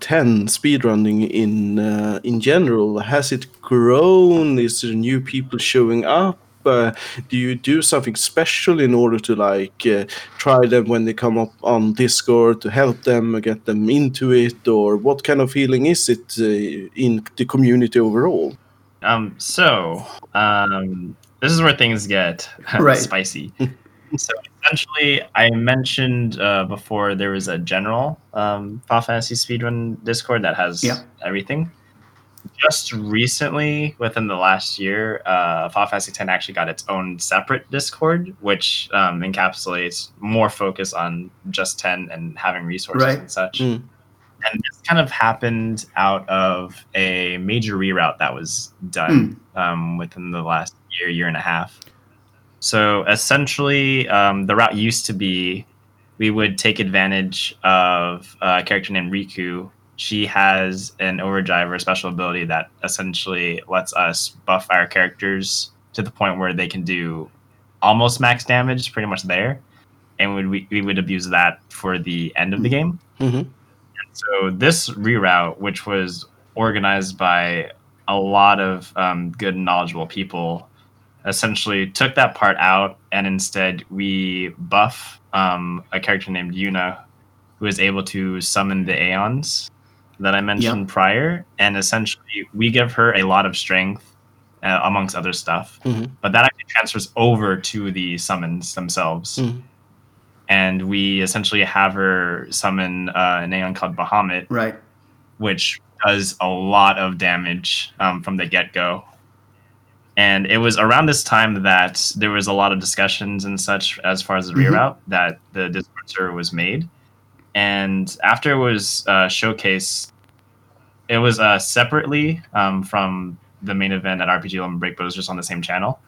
speedrunning in uh, in general? Has it grown? Is there new people showing up? Uh, do you do something special in order to like uh, try them when they come up on Discord to help them get them into it, or what kind of feeling is it uh, in the community overall? Um, so um, this is where things get Right. spicy. so essentially, I mentioned uh, before there was a general um, Final Fantasy speedrun Discord that has Yeah. everything. Just recently, within the last year, uh, Final Fantasy X actually got its own separate Discord, which um, encapsulates more focus on just 10 and having resources Right. and such Mm. and this kind of happened out of a major reroute that was done um, within the last year, year and a half. So essentially, um, the route used to be we would take advantage of a character named Rikku. She has an overdrive or a special ability that essentially lets us buff our characters to the point where they can do almost max damage, pretty much there. And would we, we would abuse that for the end of the game. hmm So this reroute, which was organized by a lot of um, good and knowledgeable people, essentially took that part out, and instead we buff um, a character named Yuna, who is able to summon the Aeons that I mentioned prior, and essentially we give her a lot of strength, uh, amongst other stuff. Mhm. But that actually transfers over to the summons themselves Mhm. and we essentially have her summon uh, an Aeon called Bahamut, Right. which does a lot of damage um, from the get go. And it was around this time that there was a lot of discussions and such as far as the Mhm. reroute that the Discord server was made. And after it was uh, showcased, it was uh, separately um, from the main event at RPG Limit Break, but it was just on the same channel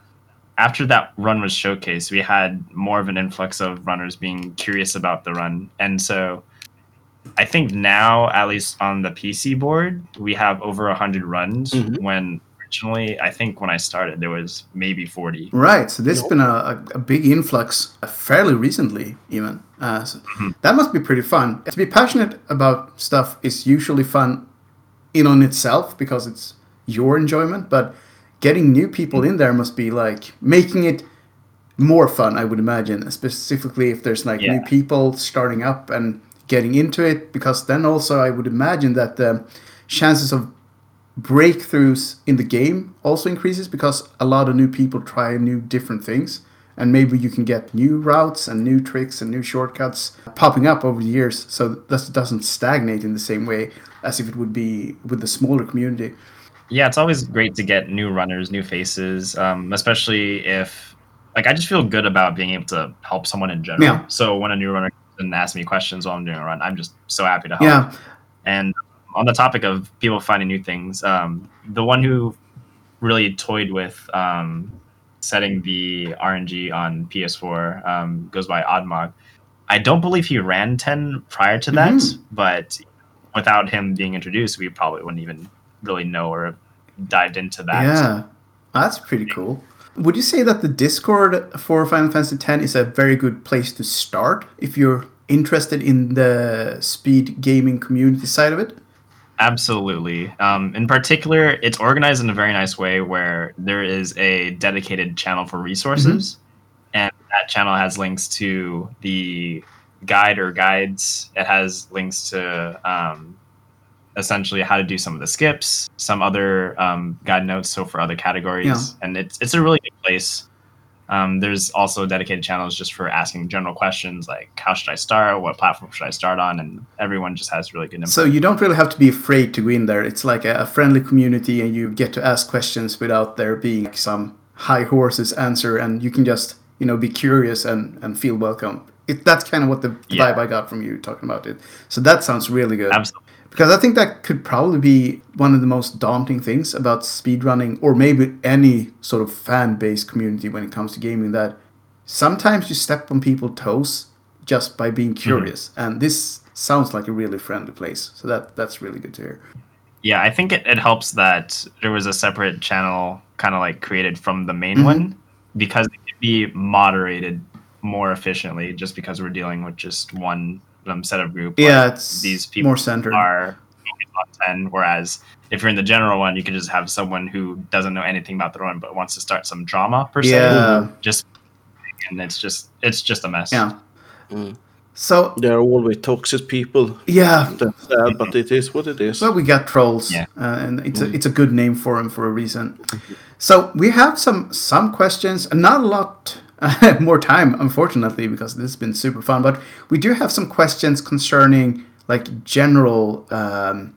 after that run was showcased, we had more of an influx of runners being curious about the run. And so I think now, at least on the PC board, we have over 100 runs Mhm. when originally, I think when I started, there was maybe 40. Right. So there's Nope. been a, a, a big influx uh, fairly recently, even. Uh, so Mhm. That must be pretty fun. To be passionate about stuff is usually fun in on itself because it's your enjoyment, but getting new people in there must be like making it more fun, I would imagine, specifically if there's like new people starting up and getting into it, because then also I would imagine that the chances of breakthroughs in the game also increases because a lot of new people try new different things and maybe you can get new routes and new tricks and new shortcuts popping up over the years so that doesn't stagnate in the same way as if it would be with the smaller community yeah, it's always great to get new runners, new faces, um, especially if like I just feel good about being able to help someone in general. Yeah. So when a new runner comes and asks me questions while I'm doing a run, I'm just so happy to help. Yeah. And on the topic of people finding new things, um, the one who really toyed with um, setting the RNG on PS4 um, goes by Oddmog. I don't believe he ran 10 prior to that, Mhm. but without him being introduced, we probably wouldn't even really know or dived into that. Yeah, that's pretty cool. Would you say that the Discord for Final Fantasy X is a very good place to start if you're interested in the speed gaming community side of it? Absolutely. Um, in particular, it's organized in a very nice way where there is a dedicated channel for resources, and that channel has links to the guide or guides. It has links to um, essentially how to do some of the skips, some other um, guide notes, so for other categories, Yeah. and it's it's a really good place. Um, there's also dedicated channels just for asking general questions like how should I start, what platform should I start on, and everyone just has really good info. So you don't really have to be afraid to go in there. It's like a, a friendly community, and you get to ask questions without there being some high horses answer, and you can just you know be curious and and feel welcome. It, that's kind of what the Yeah. vibe I got from you talking about it. So that sounds really good. Absolutely. Because I think that could probably be one of the most daunting things about speedrunning, or maybe any sort of fan based community when it comes to gaming, that sometimes you step on people's toes just by being curious. And this sounds like a really friendly place. So that that's really good to hear. Yeah, I think it, it helps that there was a separate channel kind of like created from the main Mhm. one because it could be moderated more efficiently just because we're dealing with just one um, set of group. Yeah, Like, it's these people more centered. are focused 10, whereas if you're in the general one, you can just have someone who doesn't know anything about the run but wants to start some drama per se. Yeah. Just and it's just it's just a mess. Yeah. Mm. So There are always toxic people. yeah, That's sad, but it is what it is. Well, we got trolls, Yeah. uh, and it's a, it's a good name for them for a reason. So we have some some questions, and not a lot more time, unfortunately, because this has been super fun. But we do have some questions concerning like general, um,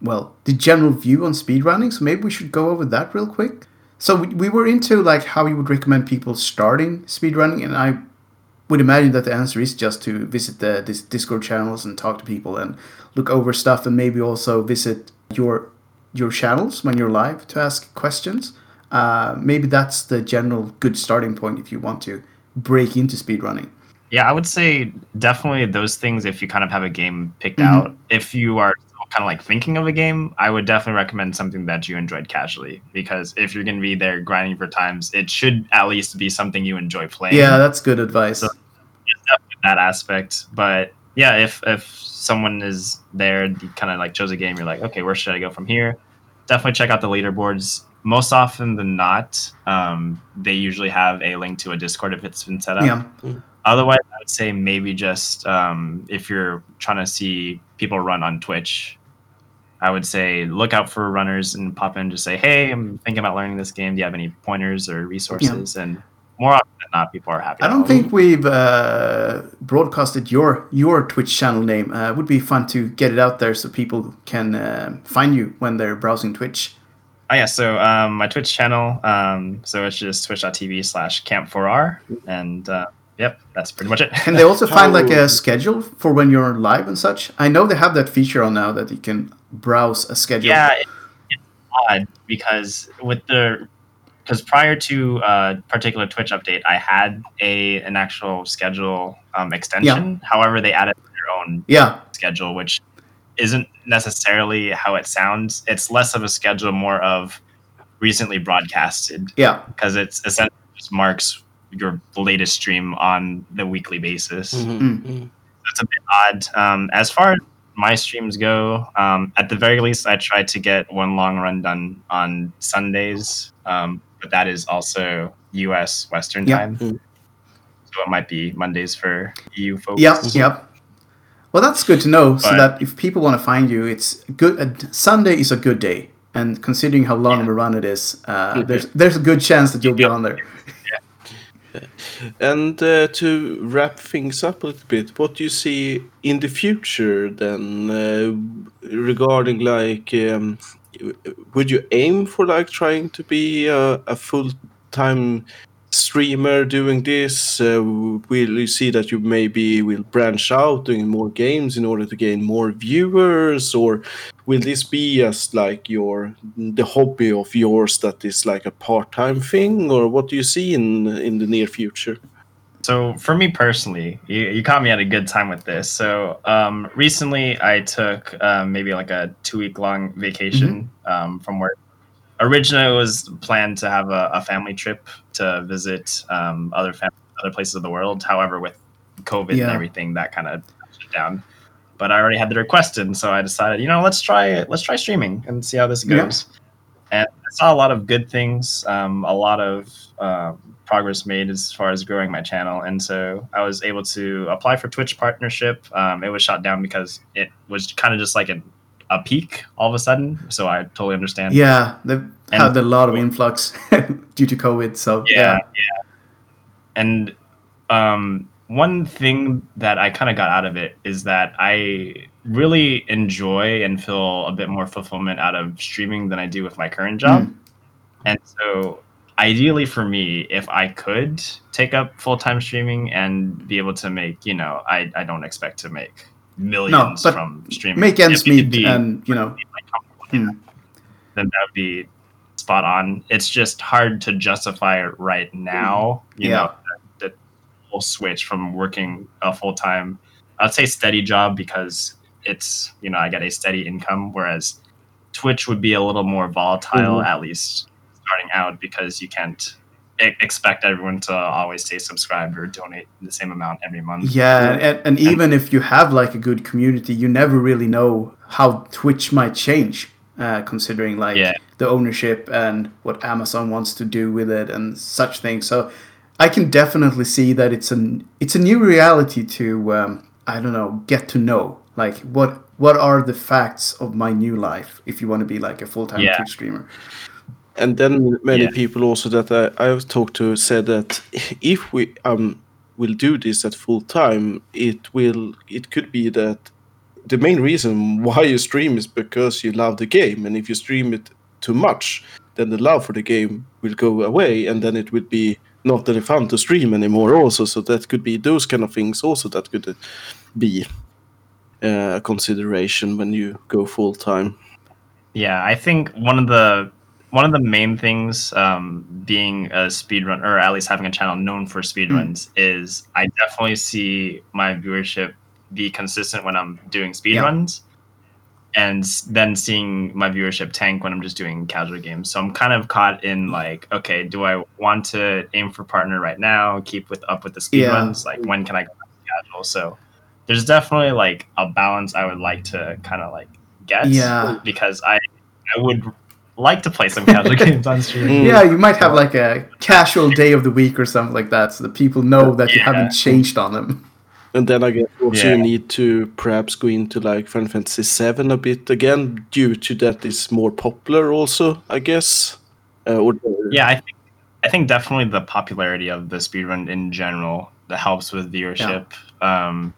well, the general view on speedrunning. So maybe we should go over that real quick. So we, we were into like how you would recommend people starting speedrunning, and I would imagine that the answer is just to visit the this Discord channels and talk to people and look over stuff, and maybe also visit your your channels when you're live to ask questions. Uh, maybe that's the general good starting point if you want to break into speedrunning. Yeah, I would say definitely those things if you kind of have a game picked Mhm. out. If you are kind of like thinking of a game, I would definitely recommend something that you enjoyed casually because if you're going to be there grinding for times, it should at least be something you enjoy playing. Yeah, that's good advice. So- that aspect. But yeah, if if someone is there, kind of like chose a game, you're like, okay, where should I go from here? Definitely check out the leaderboards. Most often than not, um, they usually have a link to a Discord if it's been set up. yeah, Otherwise, I would say maybe just um, if you're trying to see people run on Twitch, I would say look out for runners and pop in. Just say, "Hey, I'm thinking about learning this game. Do you have any pointers or resources?" And more often than not, people are happy. I don't think we've uh, broadcasted your your Twitch channel name. Uh, it would be fun to get it out there so people can uh, find you when they're browsing Twitch. Oh yeah, so um, my Twitch channel, um, so it's just twitch.tv slash camp4r, and uh, yep, that's pretty much it. and they also find like a schedule for when you're live and such? I know they have that feature on now that you can browse a schedule. yeah, it, it's odd because with the because prior to a particular Twitch update, I had a an actual schedule um, extension. However, they added their own Yeah, schedule, which isn't necessarily how it sounds. It's less of a schedule, more of recently broadcasted yeah. because it's essentially just marks your latest stream on the weekly basis. Mhm, Mm. mhm. It's a bit odd. Um, as far as my streams go, um, at the very least, I try to get one long run done on Sundays, um, but that is also U.S. Western Yeah. time, Mm. so it might be Mondays for EU folks. Yep, yep. Well, that's good to know. so But- that if people want to find you, it's good. Uh, Sunday is a good day, and considering how long of a run it is, uh, there's there's a good chance that you'll be on there. And uh, to wrap things up a little bit, what do you see in the future then uh, regarding like um, would you aim for like trying to be a, a full time streamer doing this? Uh, will you see that you maybe will branch out doing more games in order to gain more viewers, or will this be just like your the hobby of yours that is like a part time thing, or what do you see in in the near future? So for me personally, you, you caught me at a good time with this. So um, recently, I took um, maybe like a two week long vacation um, from work. Originally, it was planned to have a, a family trip to visit um, other fam- other places of the world. However, with COVID and everything, that kind of shut down. But I already had the request in, so I decided, you know, let's try let's try streaming and see how this Yeah. goes. And I saw a lot of good things, um, a lot of um, progress made as far as growing my channel, and so I was able to apply for Twitch partnership. Um, it was shot down because it was kind of just like an, a peak all of a sudden. So I totally understand. Yeah, they've And- had a lot of influx due to COVID. So yeah, yeah. And um, one thing that I kind of got out of it is that I really enjoy and feel a bit more fulfillment out of streaming than I do with my current job. And so, ideally for me, if I could take up full time streaming and be able to make, you know, I, I don't expect to make millions but from streaming. make ends If it could meet, be- and you know, like, hmm. then that would be spot on. It's just hard to justify it right now. You Yeah. know, the, whole switch from working a full time, I'd say steady job because it's you know I get a steady income, whereas Twitch would be a little more volatile Mhm. at least starting out because you can't expect everyone to always stay subscribed or donate the same amount every month. Yeah, and, and even if you have like a good community, you never really know how Twitch might change, uh, considering like Yeah. the ownership and what Amazon wants to do with it and such things. So I can definitely see that it's an it's a new reality to um, I don't know get to know like what what are the facts of my new life if you want to be like a full time Yeah. Twitch streamer. And then many Yeah. people also that I, I've talked to said that if we um will do this at full time, it will it could be that the main reason why you stream is because you love the game, and if you stream it too much, then the love for the game will go away, and then it would be not any fun to stream anymore. Also, so that could be those kind of things also that could uh, be uh, a consideration when you go full time. Yeah, I think one of the one of the main things um, being a speedrun or at least having a channel known for speedruns is I definitely see my viewership be consistent when I'm doing speedruns and then seeing my viewership tank when I'm just doing casual games. So I'm kind of caught in like, okay, do I want to aim for partner right now, keep with up with the Yeah. speedruns? Like when can I go casual? So there's definitely like a balance I would like to kind of like get Yeah. because I I would like to play some casual games on stream. Mm. Yeah, you might have like a casual day of the week or something like that, so that people know that you haven't changed on them. And then I guess also Yeah. you need to perhaps go into like Final Fantasy VII a bit again, due to that it's more popular also, I guess. Uh, or Yeah, I think I think definitely the popularity of the speedrun in general that helps with viewership. Um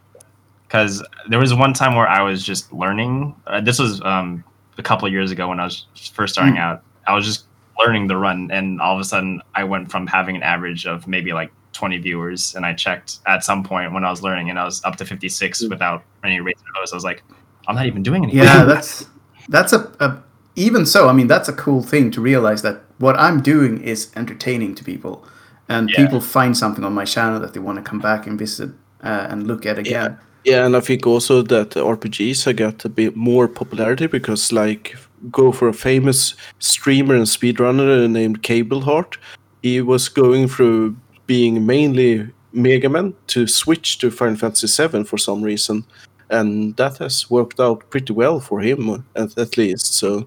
'cause because there was one time where I was just learning. Uh, this was um, a couple of years ago when I was first starting Mm. out. I was just learning the run, and all of a sudden, I went from having an average of maybe like 20 viewers, and I checked at some point when I was learning, and I was up to 56 Mm. without any or host. I was like, I'm not even doing anything. Yeah, that's that's a, a even so. I mean, that's a cool thing to realize that what I'm doing is entertaining to people, and Yeah. people find something on my channel that they want to come back and visit uh, and look at again. yeah, and I think also that RPGs have got a bit more popularity because like go for a famous streamer and speedrunner named Cable Heart. He was going through being mainly Mega Man to switch to Final Fantasy VII for some reason, and that has worked out pretty well for him at, at least. So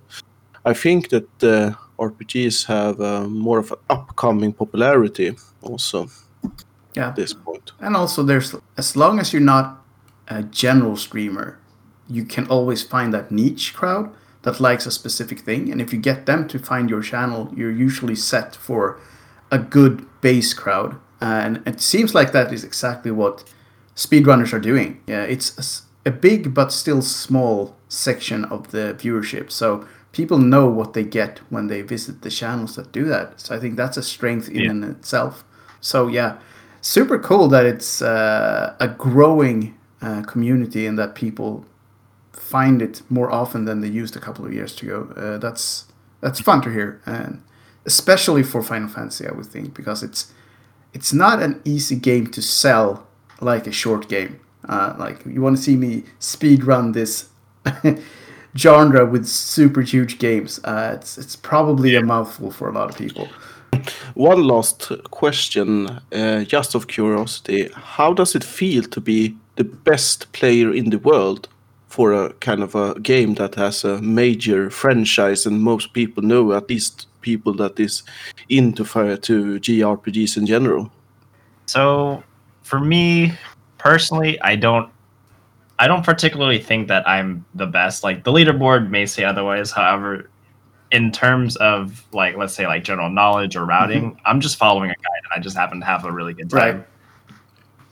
I think that the RPGs have uh, more of an upcoming popularity also Yeah, at this point. and also there's as long as you're not a general streamer, you can always find that niche crowd that likes a specific thing, and if you get them to find your channel, you're usually set for a good base crowd. and it seems like that is exactly what speedrunners are doing. Yeah, it's a big but still small section of the viewership. So people know what they get when they visit the channels that do that. So I think that's a strength in, Yeah. itself. So yeah, super cool that it's uh, a growing uh, community and that people find it more often than they used a couple of years ago. Uh, that's that's fun to hear, and especially for Final Fantasy, I would think, because it's it's not an easy game to sell like a short game. Uh, like you want to see me speed run this genre with super huge games. Uh, it's it's probably a mouthful for a lot of people. One last question, uh, just of curiosity. How does it feel to be the best player in the world for a kind of a game that has a major franchise and most people know, at least people that is into fire to JRPGs in general? So for me personally, I don't I don't particularly think that I'm the best. Like the leaderboard may say otherwise. However, in terms of like let's say like general knowledge or routing, mm-hmm. I'm just following a guide and I just happen to have a really good time. Right.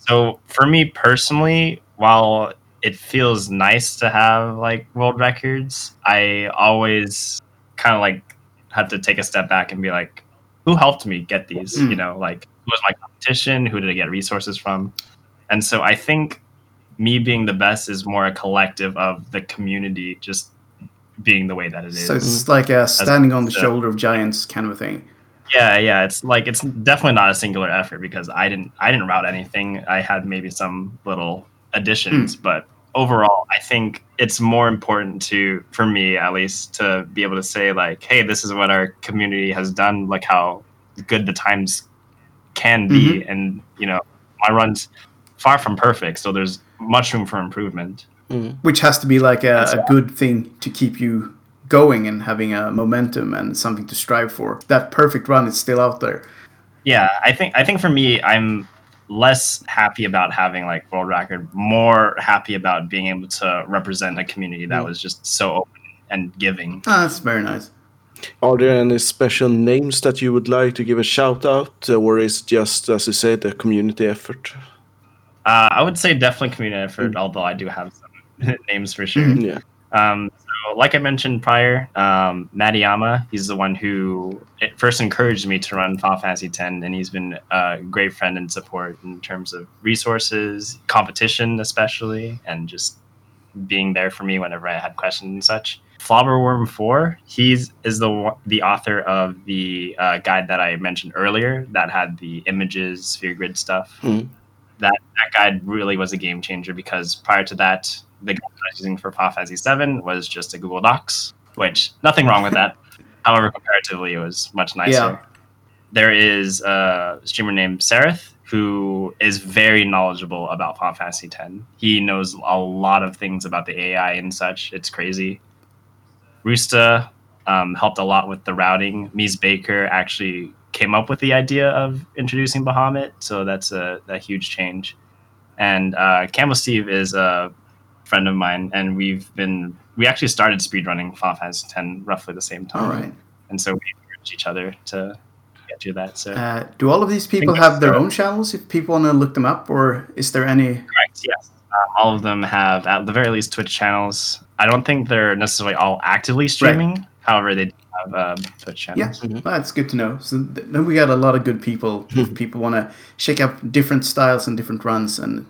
So for me personally, while it feels nice to have like world records, I always kind of like have to take a step back and be like, who helped me get these? Mm. You know, like who was my competition? Who did I get resources from? And so I think me being the best is more a collective of the community just being the way that it is. So it's like a standing on the shoulder of giants kind of a thing. Yeah, yeah, it's like it's definitely not a singular effort because I didn't I didn't route anything. I had maybe some little additions, hmm. but overall, I think it's more important to for me at least to be able to say like, hey, this is what our community has done. like how good the times can be, mm-hmm. and you know, my runs far from perfect, so there's much room for improvement. Hmm. which has to be like a, a good thing to keep you going and having a momentum and something to strive for. That perfect run is still out there. Yeah, I think I think for me, I'm less happy about having like world record, more happy about being able to represent a community that Mm. was just so open and giving. Ah, that's very nice. Are there any special names that you would like to give a shout out, or is it just, as you said, a community effort? Uh, I would say definitely community effort, although I do have some names for sure. Yeah. Um, so, like I mentioned prior, um, Matiyama, he's the one who first encouraged me to run Final Fantasy X, and he's been a great friend and support in terms of resources, competition, especially, and just being there for me whenever I had questions and such. Flobberworm Four, he's is the the author of the uh, guide that I mentioned earlier that had the images, sphere grid stuff. Mhm. That that guide really was a game changer because prior to that, the guide I was using for Fantasy Seven was just a Google Docs, which nothing wrong with that. However, comparatively, it was much nicer. Yeah. There is a streamer named Sereth who is very knowledgeable about Fantasy X. He knows a lot of things about the AI and such. It's crazy. Roosta um, helped a lot with the routing. Mies Baker actually came up with the idea of introducing Bahamut, so that's a, a huge change. And uh, Campbell Steve is a friend of mine, and we've been we actually started speedrunning Final Fantasy X roughly the same time, All right. and so we encourage each other to get to that. So Uh, do all of these people have their own channels if people want to look them up, or is there any? correct, yes. Um, all of them have at the very least Twitch channels. I don't think they're necessarily all actively streaming. However, they do have um, Twitch Yeah, channels. Mhm. that's good to know. So th- then we got a lot of good people. people want to shake up different styles and different runs and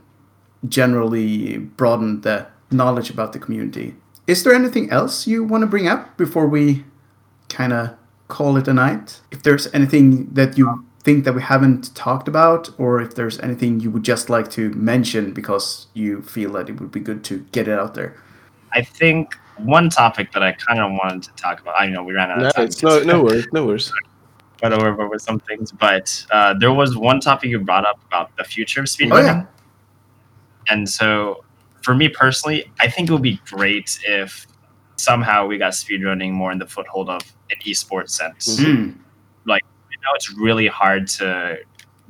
generally broaden the knowledge about the community. Is there anything else you want to bring up before we kind of call it a night? If there's anything that you think that we haven't talked about, or if there's anything you would just like to mention because you feel that it would be good to get it out there. I think one topic that I kind of wanted to talk about. I know we ran out No, of time. it's no, no worries, no worries. went over with some things, but uh, there was one topic you brought up about the future of Oh, speedrunning. yeah. And so, for me personally, I think it would be great if somehow we got speedrunning more in the foothold of an esports sense. Mm. I know it's really hard to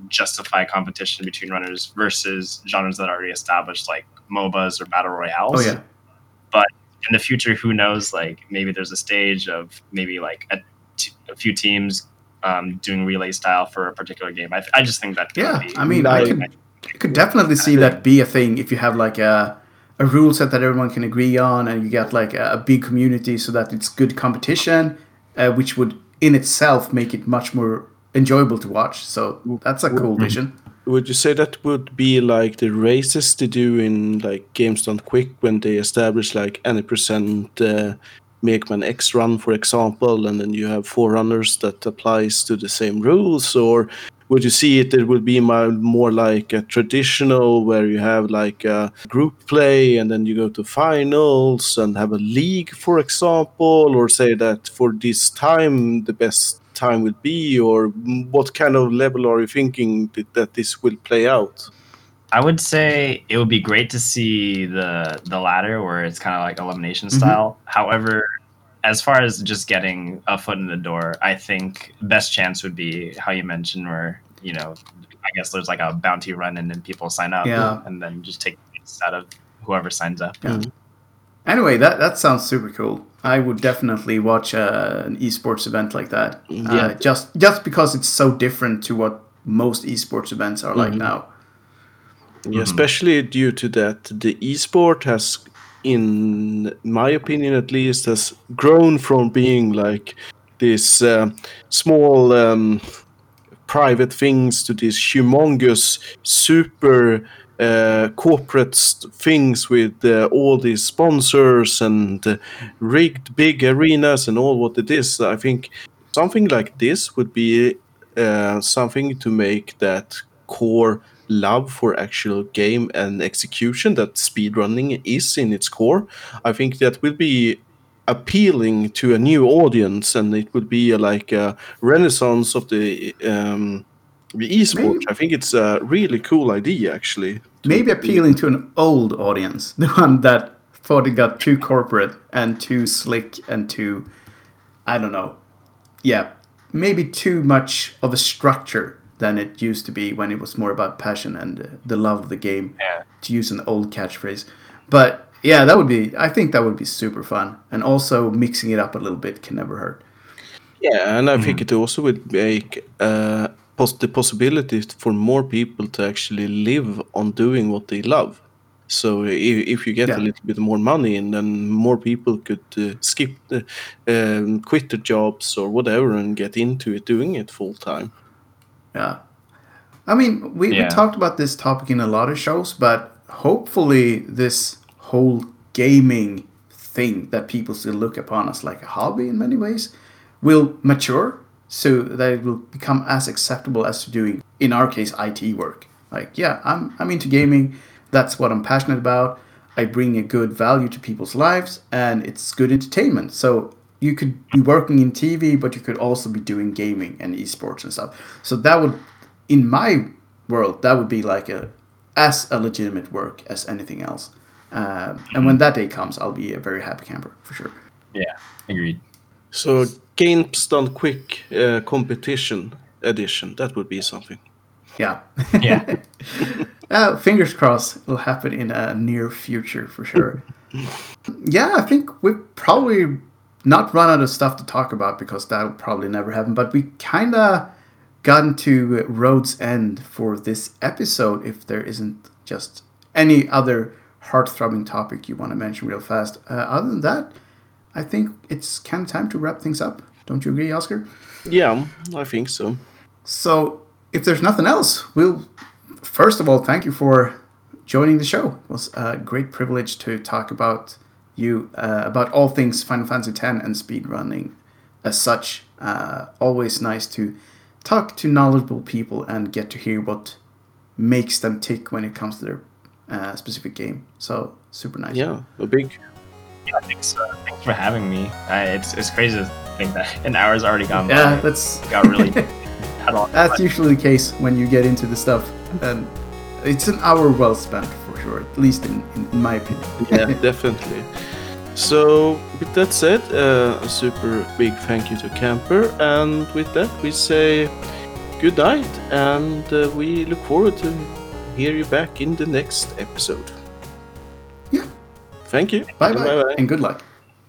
justify competition between runners versus genres that are already established, like MOBAs or battle royales. Oh yeah. But in the future, who knows? Like maybe there's a stage of maybe like a, t- a few teams um, doing relay style for a particular game. I, I just think that Yeah, be I mean, I Like- I could definitely see that be a thing if you have like a, a rule set that everyone can agree on, and you get like a, a big community so that it's good competition, uh, which would in itself make it much more enjoyable to watch. So that's a cool vision. Would you say that would be like the races they do in like Games Done Quick when they establish like any percent uh, Mega Man X run, for example, and then you have four forerunners that applies to the same rules, or would you see it? It would be my, more like a traditional where you have like a group play and then you go to finals and have a league, for example, or say that for this time the best time will be, or what kind of level are you thinking that, that this will play out? I would say it would be great to see the the latter where it's kind of like elimination mm-hmm. style. However, as far as just getting a foot in the door, I think best chance would be how you mentioned where, you know, I guess there's like a bounty run and then people sign up Yeah. and then just take points out of whoever signs up. Yeah. Anyway, that that sounds super cool. I would definitely watch uh, an esports event like that. Uh, Yeah. just just because it's so different to what most esports events are like Mhm. now. Yeah, especially due to that the esport has, in my opinion at least, has grown from being like this uh, small um, private things to these humongous, super uh, corporate things with uh, all these sponsors and rigged big arenas and all what it is. I think something like this would be uh, something to make that core love for actual game and execution that speedrunning is in its core. I think that will be appealing to a new audience and it would be a, like a renaissance of the um, the esports. Maybe- I think it's a really cool idea actually. Maybe appealing to an old audience, the one that thought it got too corporate and too slick and too, I don't know, yeah, maybe too much of a structure than it used to be when it was more about passion and uh, the love of the game. Yeah. To use an old catchphrase, but yeah, that would be. I think that would be super fun, and also mixing it up a little bit can never hurt. Yeah, and I Mm-hmm. think it also would make uh, pos- the possibility for more people to actually live on doing what they love. So if, if you get Yeah. a little bit more money, and then more people could uh, skip, the, um, quit their jobs or whatever, and get into it, doing it full time. Yeah. I mean, we, Yeah. we talked about this topic in a lot of shows, but hopefully, this whole gaming thing that people still look upon as like a hobby in many ways will mature so that it will become as acceptable as doing, in our case, IT work. Like, yeah, I'm, I'm into gaming. That's what I'm passionate about. I bring a good value to people's lives and it's good entertainment. So you could be working in TV, but you could also be doing gaming and esports and stuff. So that would, in my world, that would be like a as a legitimate work as anything else. Uh, and when that day comes, I'll be a very happy camper for sure. Yeah, agreed. So games done quick uh, competition edition that would be something. Yeah. Yeah. Uh, fingers crossed it'll happen in a near future for sure. yeah, I think we've probably not run out of stuff to talk about because that'll probably never happen. But we kind of gotten to road's end for this episode. If there isn't just any other heart-throbbing topic you want to mention real fast. Uh, other than that, I think it's kind of time to wrap things up. Don't you agree, Oscar? Yeah, I think so. So, if there's nothing else, we'll first of all thank you for joining the show. It was a great privilege to talk about you uh, about all things Final Fantasy X and speedrunning. As such, uh, always nice to talk to knowledgeable people and get to hear what makes them tick when it comes to their uh, specific game. So super nice. Yeah, a big Yeah, thanks, uh, thanks for having me. I, it's it's crazy to think that an hour's already gone by. Yeah, that's got really That's usually the case when you get into the stuff, and it's an hour well spent sure. At least in, in my opinion. yeah, definitely. So, with that said, uh, a super big thank you to Camper, and with that, we say good night, and uh, we look forward to hear you back in the next episode. Yeah. Thank you. Bye bye, and good luck.